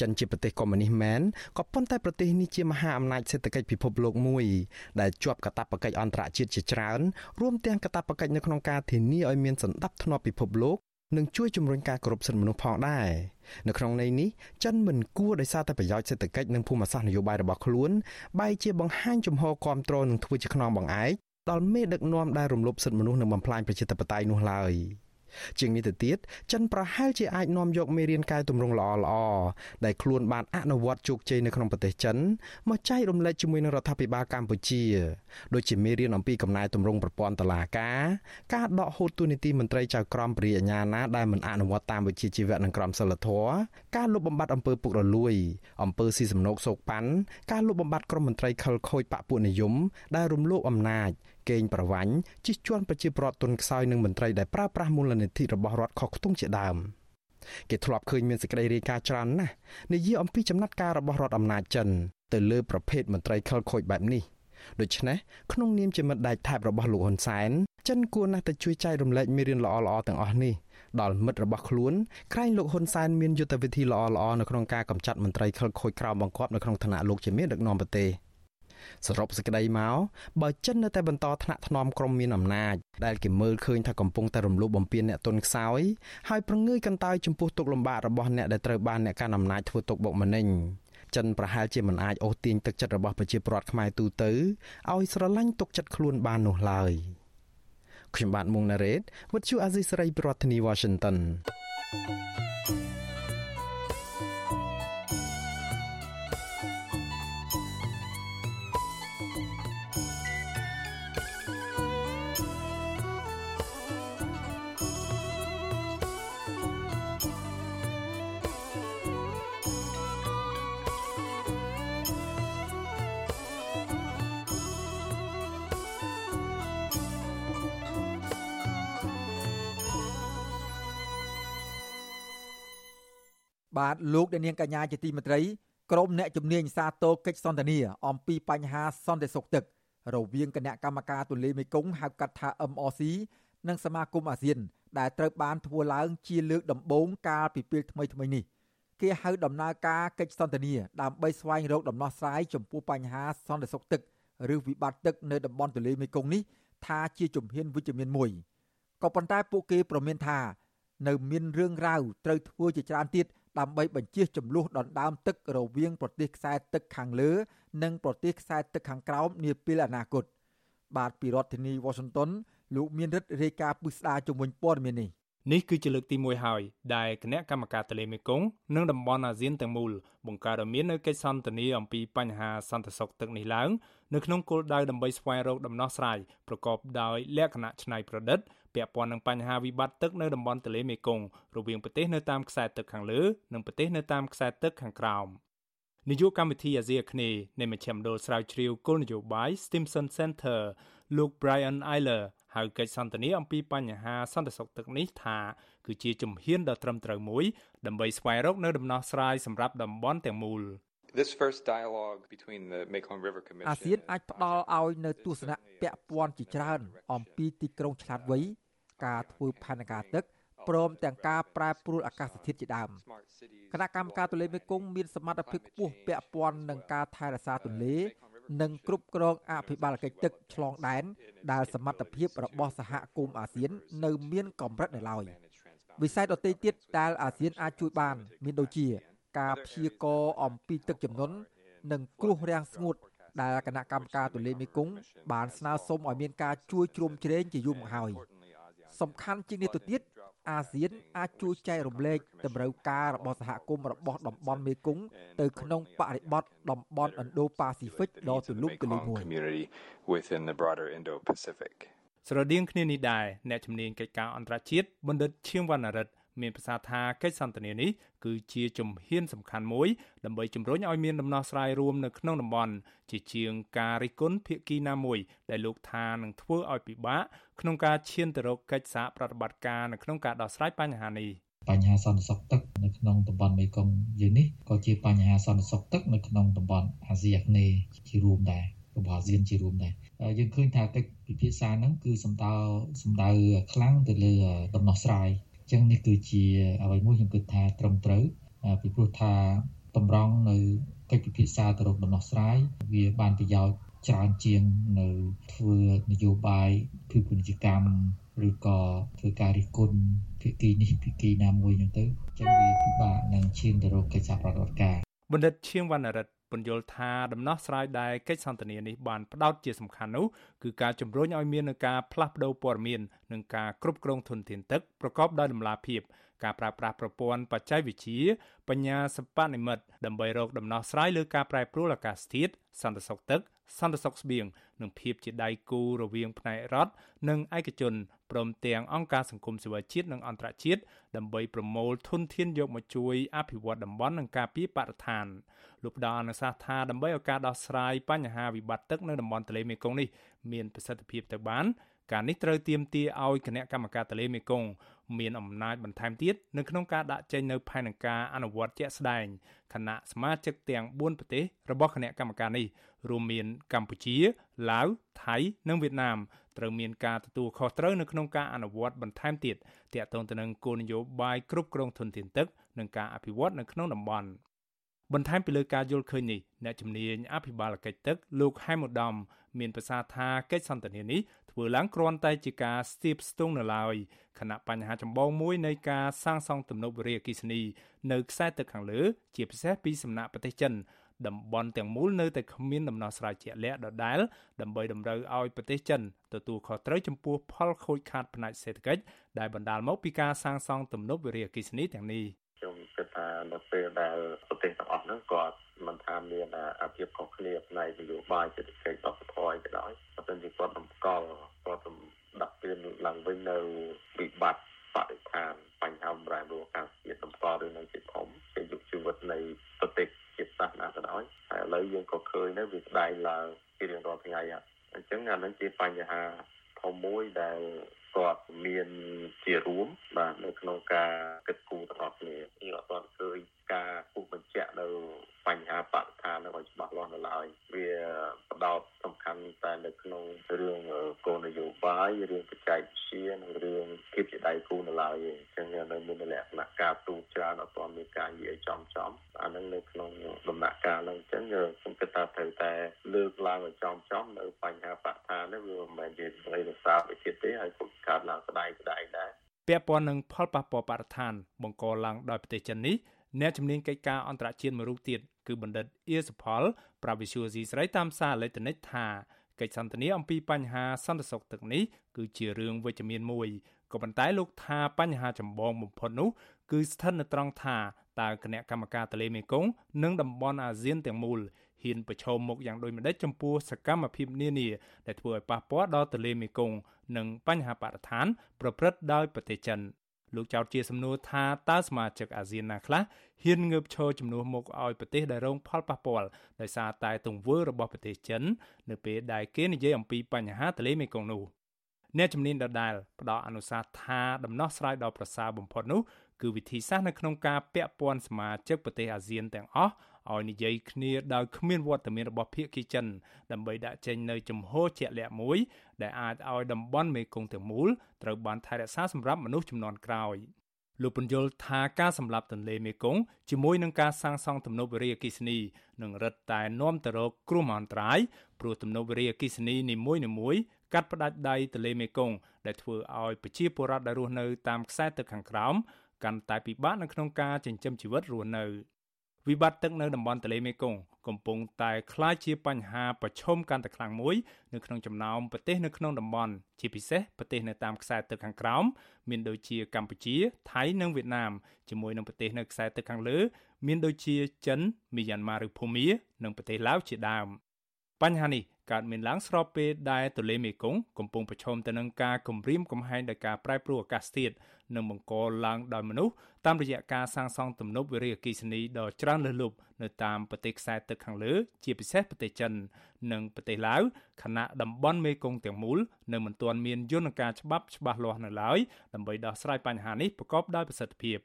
ចិនជាប្រទេសកុម្មុយនីសមែនក៏ប៉ុន្តែប្រទេសនេះជាមហាអំណាចសេដ្ឋកិច្ចពិភពលោកមួយដែលជាប់កាតព្វកិច្ចអន្តរជាតិជាច្រើនរួមទាំងកាតព្វកិច្ចនៅក្នុងការធានាឲ្យមានសន្តិភាពពិភពលោកនិងជួយជំរុញការគោរពសិទ្ធិមនុស្សផងដែរនៅក្នុងន័យនេះចិនមិនគួរដោយសារតែប្រយោជន៍សេដ្ឋកិច្ចនិងភូមិសាស្ត្រនយោបាយរបស់ខ្លួនបែរជាបង្ហាញជំហរគ្រប់គ្រងនិងធ្វើជាខ្នងបង្អែកដល់មេដឹកនាំដែលរំលោភសិទ្ធិមនុស្សនិងបំផ្លាញប្រជាធិបតេយ្យនោះឡើយ ជាងនេះទៅទៀតចិនប្រហែលជាអាចនាំយកមេរៀនកែតម្រង់ល្អល្អដែលខ្លួនបានអនុវត្តជោគជ័យនៅក្នុងប្រទេសចិនមកចែករំលែកជាមួយនឹងរដ្ឋាភិបាលកម្ពុជាដូចជាមេរៀនអំពីកំណែតម្រង់ប្រព័ន្ធតុលាការការដកហូតទូនីតិមន្ត្រីចៅក្រមព្រះអាជ្ញាណាដែលមិនអនុវត្តតាមវិជ្ជាជីវៈនិងក្រមសីលធម៌ការលុបបំបាត់អំពើពុករលួយអំពើស៊ីសំណូកសោកប៉ាន់ការលុបបំបាត់ក្រុមមន្ត្រីខិលខូចបកពួកនិយមដែលរំលោភអំណាច កេងប្រវ័ញ្ចជិះជាន់ប្រជាពលរដ្ឋទុនខ្សោយនិងមន្ត្រីដែលប្រើប្រាស់មូលនិធិរបស់រដ្ឋខុសខ្ទង់ជាដើមគេធ្លាប់ឃើញមានសេចក្តីរាយការណ៍ច្រើនណាស់និយាយអំពីចំណាត់ការរបស់រដ្ឋអំណាចចិនទៅលើប្រភេទមន្ត្រីខិលខូចបែបនេះដូច្នេះក្នុងនាមជាមិត្តដៃថែបរបស់លោកហ៊ុនសែនចិនគួរណាស់តែជួយចែករំលែកមេរៀនល្អៗទាំងអស់នេះដល់មិត្តរបស់ខ្លួនក្រែងលោកហ៊ុនសែនមានយុទ្ធវិធីល្អៗនៅក្នុងការកម្ចាត់មន្ត្រីខិលខូចក្រោមបង្គាប់នៅក្នុងឋានៈលោកជាមេដឹកនាំប្រទេស។ សរុបសេចក្តីមកបើចិននៅតែបន្តថ្នាក់ថ្នមក្រុមមានអំណាចដែលគេមើលឃើញថាកំពុងតែរំលោភបំពានអ្នកទុនខ្សោយហើយប្រងើយកន្តើយចំពោះទុកលំបាករបស់អ្នកដែលត្រូវបានអ្នកកាន់អំណាចធ្វើទុកបុកម្នេញចិនប្រហែលជាមិនអាចអូសទាញទឹកចិត្តរបស់ប្រជាពលរដ្ឋខ្មែរទូទៅឲ្យស្រឡាញ់ទុកចិត្តខ្លួនបាននោះឡើយខ្ញុំបាទមុងណារ៉េត With you Aziz Saray ប្រធានាទី Washington thank you បាទលោកអ្នកនាងកញ្ញាជាទីមេត្រីក្រុមអ្នកជំនាញសាទរកិច្ចសន្ទនាអំពីបញ្ហាសន្តិសុខទឹករវាងគណៈកម្មការទូលេមេគង្គហៅកាត់ថា MRC និងសមាគមអាស៊ាន ដែលត្រូវបានធ្វើឡើងជាលើកដំបូងកាលពីពេលថ្មីថ្មីនេះគេហៅដំណើរការកិច្ចសន្ទនាដើម្បីស្វែងរកដំណោះស្រាយចំពោះបញ្ហាសន្តិសុខទឹកឬវិបត្តិទឹកនៅតំបន់ទន្លេមេគង្គនេះថាជាជំហានវិជ្ជមានមួយក៏ប៉ុន្តែពួកគេប្រមានថា នៅមានរឿងរ៉ាវត្រូវធ្វើជាច្រើនទៀត ដើម្បីបញ្ជៀសចំនួនដណ្ដើមទឹករវាងប្រទេសខ្សែទឹកខាងលើ និងប្រទេសខ្សែទឹកខាងក្រោមនាពេលអនាគតបាទពីរដ្ឋធានី Washington លោកមានរិទ្ធរាយការណ៍ពឹស្ដារជំនួយព័ត៌មាននេះនេះគឺជាលើកទី1ហើយដែលគណៈកម្មការទន្លេមេគង្គនិងតំបន់អាស៊ានទាំងមូលបង្កើតឲ្យមាននៅកិច្ចសន្ទនាអំពីបញ្ហាសន្តិសុខទឹកនេះឡើង នៅក្នុងគោលដៅដើម្បីស្វែងរកដំណោះស្រាយប្រកបដោយលក្ខណៈច្នៃប្រឌិតពាក់ព័ន្ធនឹងបញ្ហាវិបត្តិទឹកនៅតំបន់ទន្លេមេគង្គរវាងប្រទេសនៅតាមខ្សែទឹកខាងលើនិងប្រទេសនៅតាមខ្សែទឹកខាងក្រោមនាយកកម្មវិធីអាស៊ីអាគ្នេយ៍នៃមជ្ឈមណ្ឌលស្រាវជ្រាវគោលនយោបាយ Stimson Center លោក Brian Eiler ហៅកិច្ចសន្ទនាអំពីបញ្ហាសន្តិសុខទឹកនេះថាគឺជាជំហានដ៏ត្រឹមត្រូវមួយដើម្បីស្វែងរកនូវដំណោះស្រាយសម្រាប់តំបន់ទាំងមូល។ This first dialogue between the Mekong River Commission អាស៊ានអាចផ្ដល់ឲ្យនៅទស្សនៈពាក់ព័ន្ធជាច្រើន អំពីទីក្រុងឆ្លាតវៃការធ្វើផែនការទឹកព្រមទាំងការប្រែប្រួលអាកាសធាតុជាដើមគណៈកម្មការទន្លេមេគង្គមានសមត្ថភាពខ្ពស់ពាក់ព័ន្ធនឹងការថែរក្សាទន្លេនិងគ្រប់គ្រងអភិបាលកិច្ចទឹកឆ្លងដែនដែលសមត្ថភាពរបស់សហគមន៍អាស៊ាន នៅមានកម្រិតនៅឡើយវិស័យដទៃទៀតដែលអាស៊ានអាចជួយបាន មានដូចជា ការព្យាករអំពីទឹកជំនន់និងគ្រោះរាំងស្ងួតដែលគណៈកម្មការទន្លេមេគង្គបានស្នើសុំឲ្យមានការជួយជ្រោមជ្រែងជាយូរមកហើយសំខាន់ជាងនេះទៅទៀតអាស៊ានអាចជួយចែករំលែកតម្រូវការរបស់សហគមន៍របស់តំបន់មេគង្គទៅក្នុងបរិបទតំបន់ Indo-Pacific ដ៏ទូលំទូលាយមួយ within the broader Indo-Pacific ស្រដៀងគ្នានេះដែរអ្នកជំនាញកិច្ចការអន្តរជាតិបណ្ឌិតឈៀងវណ្ណរិទ្ធ មានប្រសាសន៍ថាកិច្ចសន្ទនានេះគឺជាជំហានសំខាន់មួយដើម្បីជំរុញឲ្យមានដំណោះស្រាយរួមនៅក្នុងតំបន់ជាជាងការរិះគន់ភាគីណាមួយដែលលោកថានឹងធ្វើឲ្យពិបាកក្នុងការឈានទៅរកកិច្ចសហប្រតិបត្តិការនៅក្នុងការដោះស្រាយបញ្ហានេះបញ្ហាសន្តិសុខទឹកនៅក្នុងតំបន់មេគង្គយើងនេះក៏ជាបញ្ហាសន្តិសុខទឹកនៅក្នុងតំបន់អាស៊ីអាគ្នេយ៍ជារួមដែររបស់អាស៊ានជារួមដែរយើងឃើញថាកិច្ចពិភាក្សាហ្នឹងគឺសំដៅសំដៅខ្លាំងទៅលើដំណោះស្រាយអញ្ចឹងនេះគឺជាអ្វីមួយខ្ញុំគិតថាត្រឹមត្រូវពីព្រោះថាតម្រង់នៅកិច្ចពិភាក្សាទៅរកដំណោះស្រាយវាបានប្រយោជន៍ច្រើនជាងនៅធ្វើនយោបាយគឺពាណិជ្ជកម្មឬក៏ធ្វើការរិះគន់ភាគីនេះភាគីណាមួយហ្នឹងទៅអញ្ចឹងវាពិបាកនឹងឈានទៅរកកិច្ចសហប្រតិបត្តិការបណ្ឌិតឈៀងវណ្ណរិទ្ធ ពន្យល់ថាដំណោះស្រាយដែលកិច្ចសន្ទនានេះបានផ្ដោតជាសំខាន់នោះគឺការជំរុញឲ្យមាននឹងការផ្លាស់ប្ដូរព័ត៌មាននិងការគ្រប់គ្រងធនធានទឹកប្រកបដោយតម្លាភាពការប្រើប្រាស់ប្រព័ន្ធបច្ចេកវិទ្យាបញ្ញាសិប្បនិម្មិតដើម្បីរកដំណោះស្រាយលើការប្រែប្រួលអាកាសធាតុសន្តិសុខទឹកសន្តិសុខស្បៀង និងភាពជាដៃគូរវាងផ្នែករដ្ឋនិងឯកជនព្រមទាំងអង្គការសង្គមស៊ីវិលជាតិនិងអន្តរជាតិដើម្បីប្រមូលធនធានយកមកជួយអភិវឌ្ឍតំបន់និងការពារបរិស្ថានលោកផ្ដល់អនុសាសន៍ថាដើម្បីឲ្យការដោះស្រាយបញ្ហាវិបត្តិទឹកនៅតំបន់ទន្លេមេគង្គនេះមានប្រសិទ្ធភាពទៅបាន ការនេះត្រូវទាមទារឲ្យគណៈកម្មការទន្លេមេគង្គមានអំណាចបន្ថែមទៀតនៅក្នុងការដាក់ចេញនៅផែនការអនុវត្តជាក់ស្ដែងគណៈសមាជិកទាំង4ប្រទេសរបស់គណៈកម្មការនេះរួមមានកម្ពុជាឡាវថៃនិងវៀតណាមត្រូវមានការទទួលខុសត្រូវនៅក្នុងការអនុវត្តបន្ថែមទៀតទាក់ទងទៅនឹងគោលនយោបាយគ្រប់គ្រងធនធានទឹកនិងការអភិវឌ្ឍនៅក្នុងតំបន់ បន្ថែមពីលើការយល់ឃើញនេះអ្នកជំនាញអភិបាលកិច្ចទឹកលោកហែមឧត្តមមានប្រសាសន៍ថាកិច្ចសន្ទនានេះធ្វើឡើងគ្រាន់តែជាការស្ទាបស្ទង់នៅឡើយខណៈបញ្ហាចម្បងមួយនៃការសាងសង់ទំនប់វារីអគ្គិសនី នៅខ្សែទឹកខាងលើ ជាពិសេសពីសំណាក់ប្រទេសចិនតំបន់ទាំងមូលនៅតែគ្មានដំណោះស្រាយជាក់លាក់ដដែលដើម្បីតម្រូវឲ្យប្រទេសចិនទទួលខុសត្រូវចំពោះផលខូចខាតផ្នែកសេដ្ឋកិច្ចដែលបណ្ដាលមកពីការសាងសង់ទំនប់វារីអគ្គិសនីទាំងនេះខ្ញុំគិត ថានៅពេលដែលប្រទេសទាំងអស់ហ្នឹងគាត់មិនថាមានអាភិបខុសគ្នាផ្នែកនយោបាយសេដ្ឋកិច្ចបព្វធម៌ក៏ដោយប៉ុន្តែជាគាត់តម្កល់គាត់ដាក់ពៀនឡើងវិញនៅវិបត្តិបរិស្ថានបញ្ហាប្រែប្រួលអាកាសធាតុតម្កល់រឿងនឹងជាធំជាយុគជីវិតនៃប្រទេសជាតិសាសនាក៏ដោយហើយឥឡូវយើងក៏ឃើញដែរវាស្ដែងឡើងជារៀងរាល់ថ្ងៃអញ្ចឹងអានឹងជាបញ្ហាធំមួយដែល គាត់មានជារួមបាទនៅក្នុងការគិតគូរទាំងអស់គ្នាយើងអត់ទាន់ឃើញការពុះបញ្ជាក់នៅ បញ្ហាបរិស្ថាននៅឲ្យច្បាស់លាស់នៅឡើយវាបដោតសំខាន់តែនៅក្នុងរឿងគោលនយោបាយរឿងបច្ចេកវិទ្យានិងរឿងភាពជាដៃគូនៅឡើយទេអញ្ចឹងនៅមានលក្ខណៈការទូច្រើនអត់ទាន់មានការនិយាយចំចំអានឹងនៅក្នុងដំណាក់កាលហ្នឹងអញ្ចឹងខ្ញុំគិតថាត្រូវតែលើកឡើងឲ្យចំចំនៅបញ្ហាបរិស្ថាននេះវាមិនមែនជាស្ដីរសារវិជាទេហើយគុំកើតឡើងស្ដាយស្ដាយដែរពាក់ព័ន្ធនឹងផលប៉ះពាល់បរិស្ថានបង្កឡើងដោយប្រទេសចិននេះ អ្នកជំនាញកិច្ចការអន្តរជាតិមួយរូបទៀតគឺបណ្ឌិតអៀសផលប្រាវិសុយស៊ីស្រីតាមសារអេឡិចត្រូនិកថាកិច្ចសន្ទនាអំពីបញ្ហាសន្តិសុខទឹកនេះគឺជារឿងវិជ្ជមានមួយក៏ប៉ុន្តែលោកថាបញ្ហាចម្បងបំផុតនោះគឺស្ថិតនៅត្រង់ថាតើគណៈកម្មការទន្លេមេគង្គនិងតំបន់អាស៊ានទាំងមូលហ៊ានប្រឈមមុខយ៉ាងដូចម្តេចចំពោះសកម្មភាពនានាដែលធ្វើឲ្យប៉ះពាល់ដល់ទន្លេមេគង្គនិងបញ្ហាបរិស្ថានប្រព្រឹត្តដោយប្រទេសចិន លោកចោទជាសំណួរថាតើសមាជិកអាស៊ានណាខ្លះហ៊ានងើបឈរជំនួសមុខឲ្យប្រទេសដែលរងផលប៉ះពាល់ដោយសារតែទង្វើរបស់ប្រទេសចិន នៅពេលដែលគេនិយាយអំពីបញ្ហាទន្លេមេគង្គនោះអ្នកជំនាញដដែលផ្ដល់អនុសាសន៍ថាដំណោះស្រាយដ៏ប្រសើរបំផុតនោះគឺវិធីសាស្ត្រនៅក្នុងការពាក់ព័ន្ធសមាជិកប្រទេសអាស៊ានទាំងអស់ ឲ្យនិយាយគ្នាដោយគ្មានវត្តមានរបស់ភាគីចិន ដើម្បីដាក់ចេញនៅជំហរជាក់លាក់មួយ ដែលអាចឲ្យតំបន់មេគង្គទាំងមូលត្រូវបានថែរក្សាសម្រាប់មនុស្សចំនួនក្រោយលោកពន្យល់ថាការសម្លាប់ទន្លេមេគង្គជាមួយនឹងការសាងសង់ទំនប់វារីអគ្គិសនីនឹងរឹតតែនាំទៅរកគ្រោះមហន្តរាយព្រោះទំនប់វារីអគ្គិសនីនីមួយៗកាត់ផ្ដាច់ដៃទន្លេមេគង្គដែលធ្វើឲ្យប្រជាពលរដ្ឋដែលរស់នៅតាមខ្សែទឹកខាងក្រោមកាន់តែពិបាកនៅក្នុងការចិញ្ចឹមជីវិតរស់នៅ វិបត្តិទឹកនៅតំបន់ទន្លេមេគង្គកំពុងតែក្លាយជាបញ្ហាប្រឈមកាន់តែខ្លាំងមួយនៅក្នុងចំណោមប្រទេសនៅក្នុងតំបន់ជាពិសេសប្រទេសនៅតាមខ្សែទឹកខាងក្រោមមានដូចជាកម្ពុជាថៃនិងវៀតណាមជាមួយនឹងប្រទេសនៅខ្សែទឹកខាងលើ មានដូចជាចិនមីយ៉ាន់ម៉ាឬភូមា និងប្រទេសឡាវជាដើម បញ្ហានេះកើតមានឡើងស្របពេលដែលទន្លេមេគង្គកំពុងប្រឈមទៅនឹងការគំរាមកំហែងដោយការប្រែប្រួលអាកាសធាតុនិងបង្កឡើងដោយមនុស្សតាមរយៈការសាងសង់ទំនប់វារីអគ្គិសនីដ៏ច្រើនលើសលប់នៅតាមប្រទេសខ្សែទឹកខាងលើ ជាពិសេសប្រទេសចិន និងប្រទេសឡាវខណៈតំបន់មេគង្គទាំងមូលនៅមិនទាន់មានយន្តការច្បាប់ច្បាស់លាស់នៅឡើយដើម្បីដោះស្រាយបញ្ហានេះប្រកបដោយប្រសិទ្ធភាព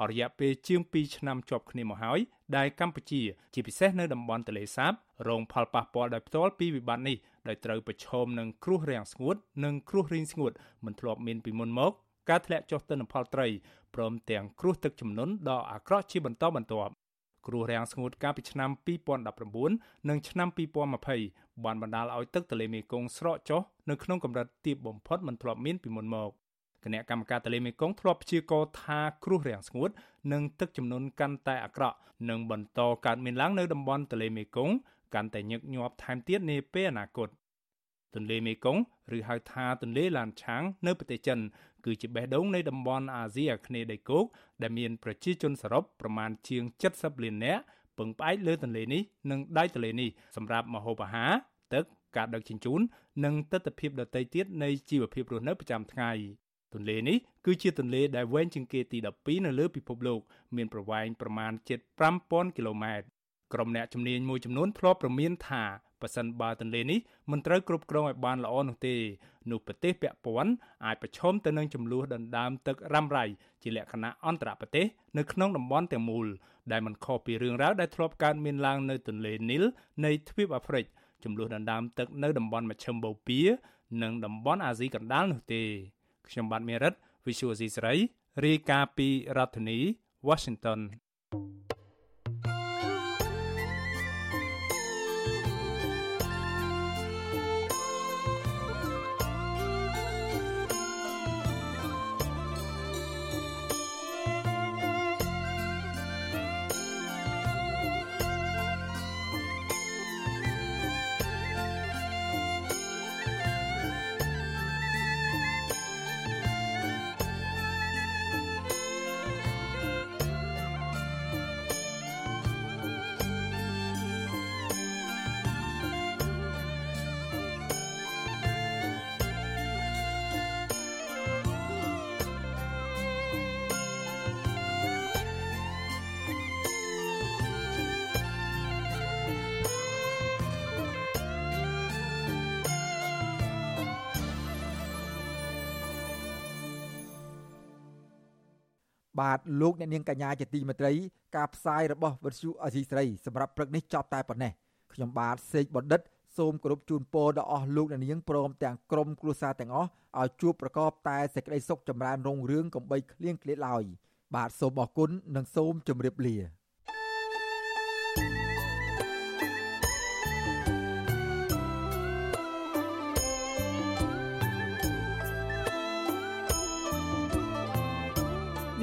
អរយៈពេលជាង2ឆ្នាំជាប់គ្នាមកហើយដែលកម្ពុជា ជាពិសេសនៅតំបន់ទន្លេសាប រងផលប៉ះពាល់ដោយផ្ទាល់ពីវិបត្តិនេះដោយត្រូវប្រឈមនឹងគ្រោះរាំងស្ងួត និងគ្រោះរីងស្ងួតមិនធ្លាប់មានពីមុនមក ការធ្លាក់ចុះទិន្នផលត្រីព្រមទាំងគ្រោះទឹកជំនន់ដ៏អាក្រក់ជាបន្តបន្ទាប់គ្រោះរាំងស្ងួតកាលពីឆ្នាំ2019និងឆ្នាំ2020បានបណ្ដាលឲ្យទឹកទន្លេមេគង្គស្រកចុះនៅក្នុងកម្រិតទាបបំផុតមិនធ្លាប់មានពីមុនមកគណៈកម្មការទន្លេមេគង្គធ្លាប់ព្យាករណ៍ថាគ្រោះរាំងស្ងួត និងទឹកជំនន់កាន់តែអាក្រក់នឹងបន្តកើតមានឡើងនៅតំបន់ទន្លេមេគង្គ កាន់តែញឹកញាប់ថែមទៀតនាពេលអនាគតទន្លេមេគង្គឬហៅថាទន្លេឡានឆាងនៅប្រទេសចិនគឺជាបេះដូងនៃតំបន់អាស៊ីអាគ្នេយ៍ដីគោកដែលមានប្រជាជនសរុបប្រមាណជាង70លាននាក់ពឹងផ្អែកលើទន្លេនេះនិងដៃទន្លេនេះសម្រាប់ម្ហូបអាហារទឹកការដឹកជញ្ជូននិងទស្សនវិជ្ជាដទៃទៀតនៃជីវភាពរស់នៅប្រចាំថ្ងៃទន្លេនេះគឺជាទន្លេដែលវែងជាងគេទី12នៅលើពិភពលោក មានប្រវែងប្រមាណជិត5000គីឡូម៉ែត្រ ក្រុមអ្នកជំនាញមួយចំនួនធ្លាប់ប្រមានថាប៉ះសិនបើទន្លេនេះមិនត្រូវគ្រប់គ្រងឲ្យបានល្អនោះទេនោះប្រទេសពាក់ព័ន្ធអាចប្រឈមទៅនឹងចំនួនដណ្ដើមទឹករ៉ាំរ៉ៃជាលក្ខណៈអន្តរប្រទេសនៅក្នុងតំបន់ទាំងមូលដែលមិនខុសពីរឿងរ៉ាវដែលធ្លាប់កើតមានឡើងនៅទន្លេនីលនៃទ្វីបអាហ្វ្រិកចំនួនដណ្ដើមទឹកនៅតំបន់មជ្ឈិមបូព៌ានិងតំបន់អាស៊ីកណ្ដាលនោះទេខ្ញុំបាទមេរិត Visual C ស្រីរាយការណ៍ពីរដ្ឋធានី Washington thank you បាទលោកអ្នកនាងកញ្ញាជាទីមេត្រីការផ្សាយរបស់វិទ្យុអសីស្រីសម្រាប់ព្រឹកនេះចប់តែប៉ុណ្ណេះខ្ញុំបាទសេកបណ្ឌិតសូមគោរពជូនពរដល់អស់លោកអ្នកនាងព្រមទាំងក្រុមគ្រួសារទាំងអស់ឲ្យជួបប្រកបតែសេចក្តីសុខចម្រើនរុងរឿងកំបីគ្លៀងគ្លាតឡើយបាទសូមអរគុណនិងសូមជម្រាបលា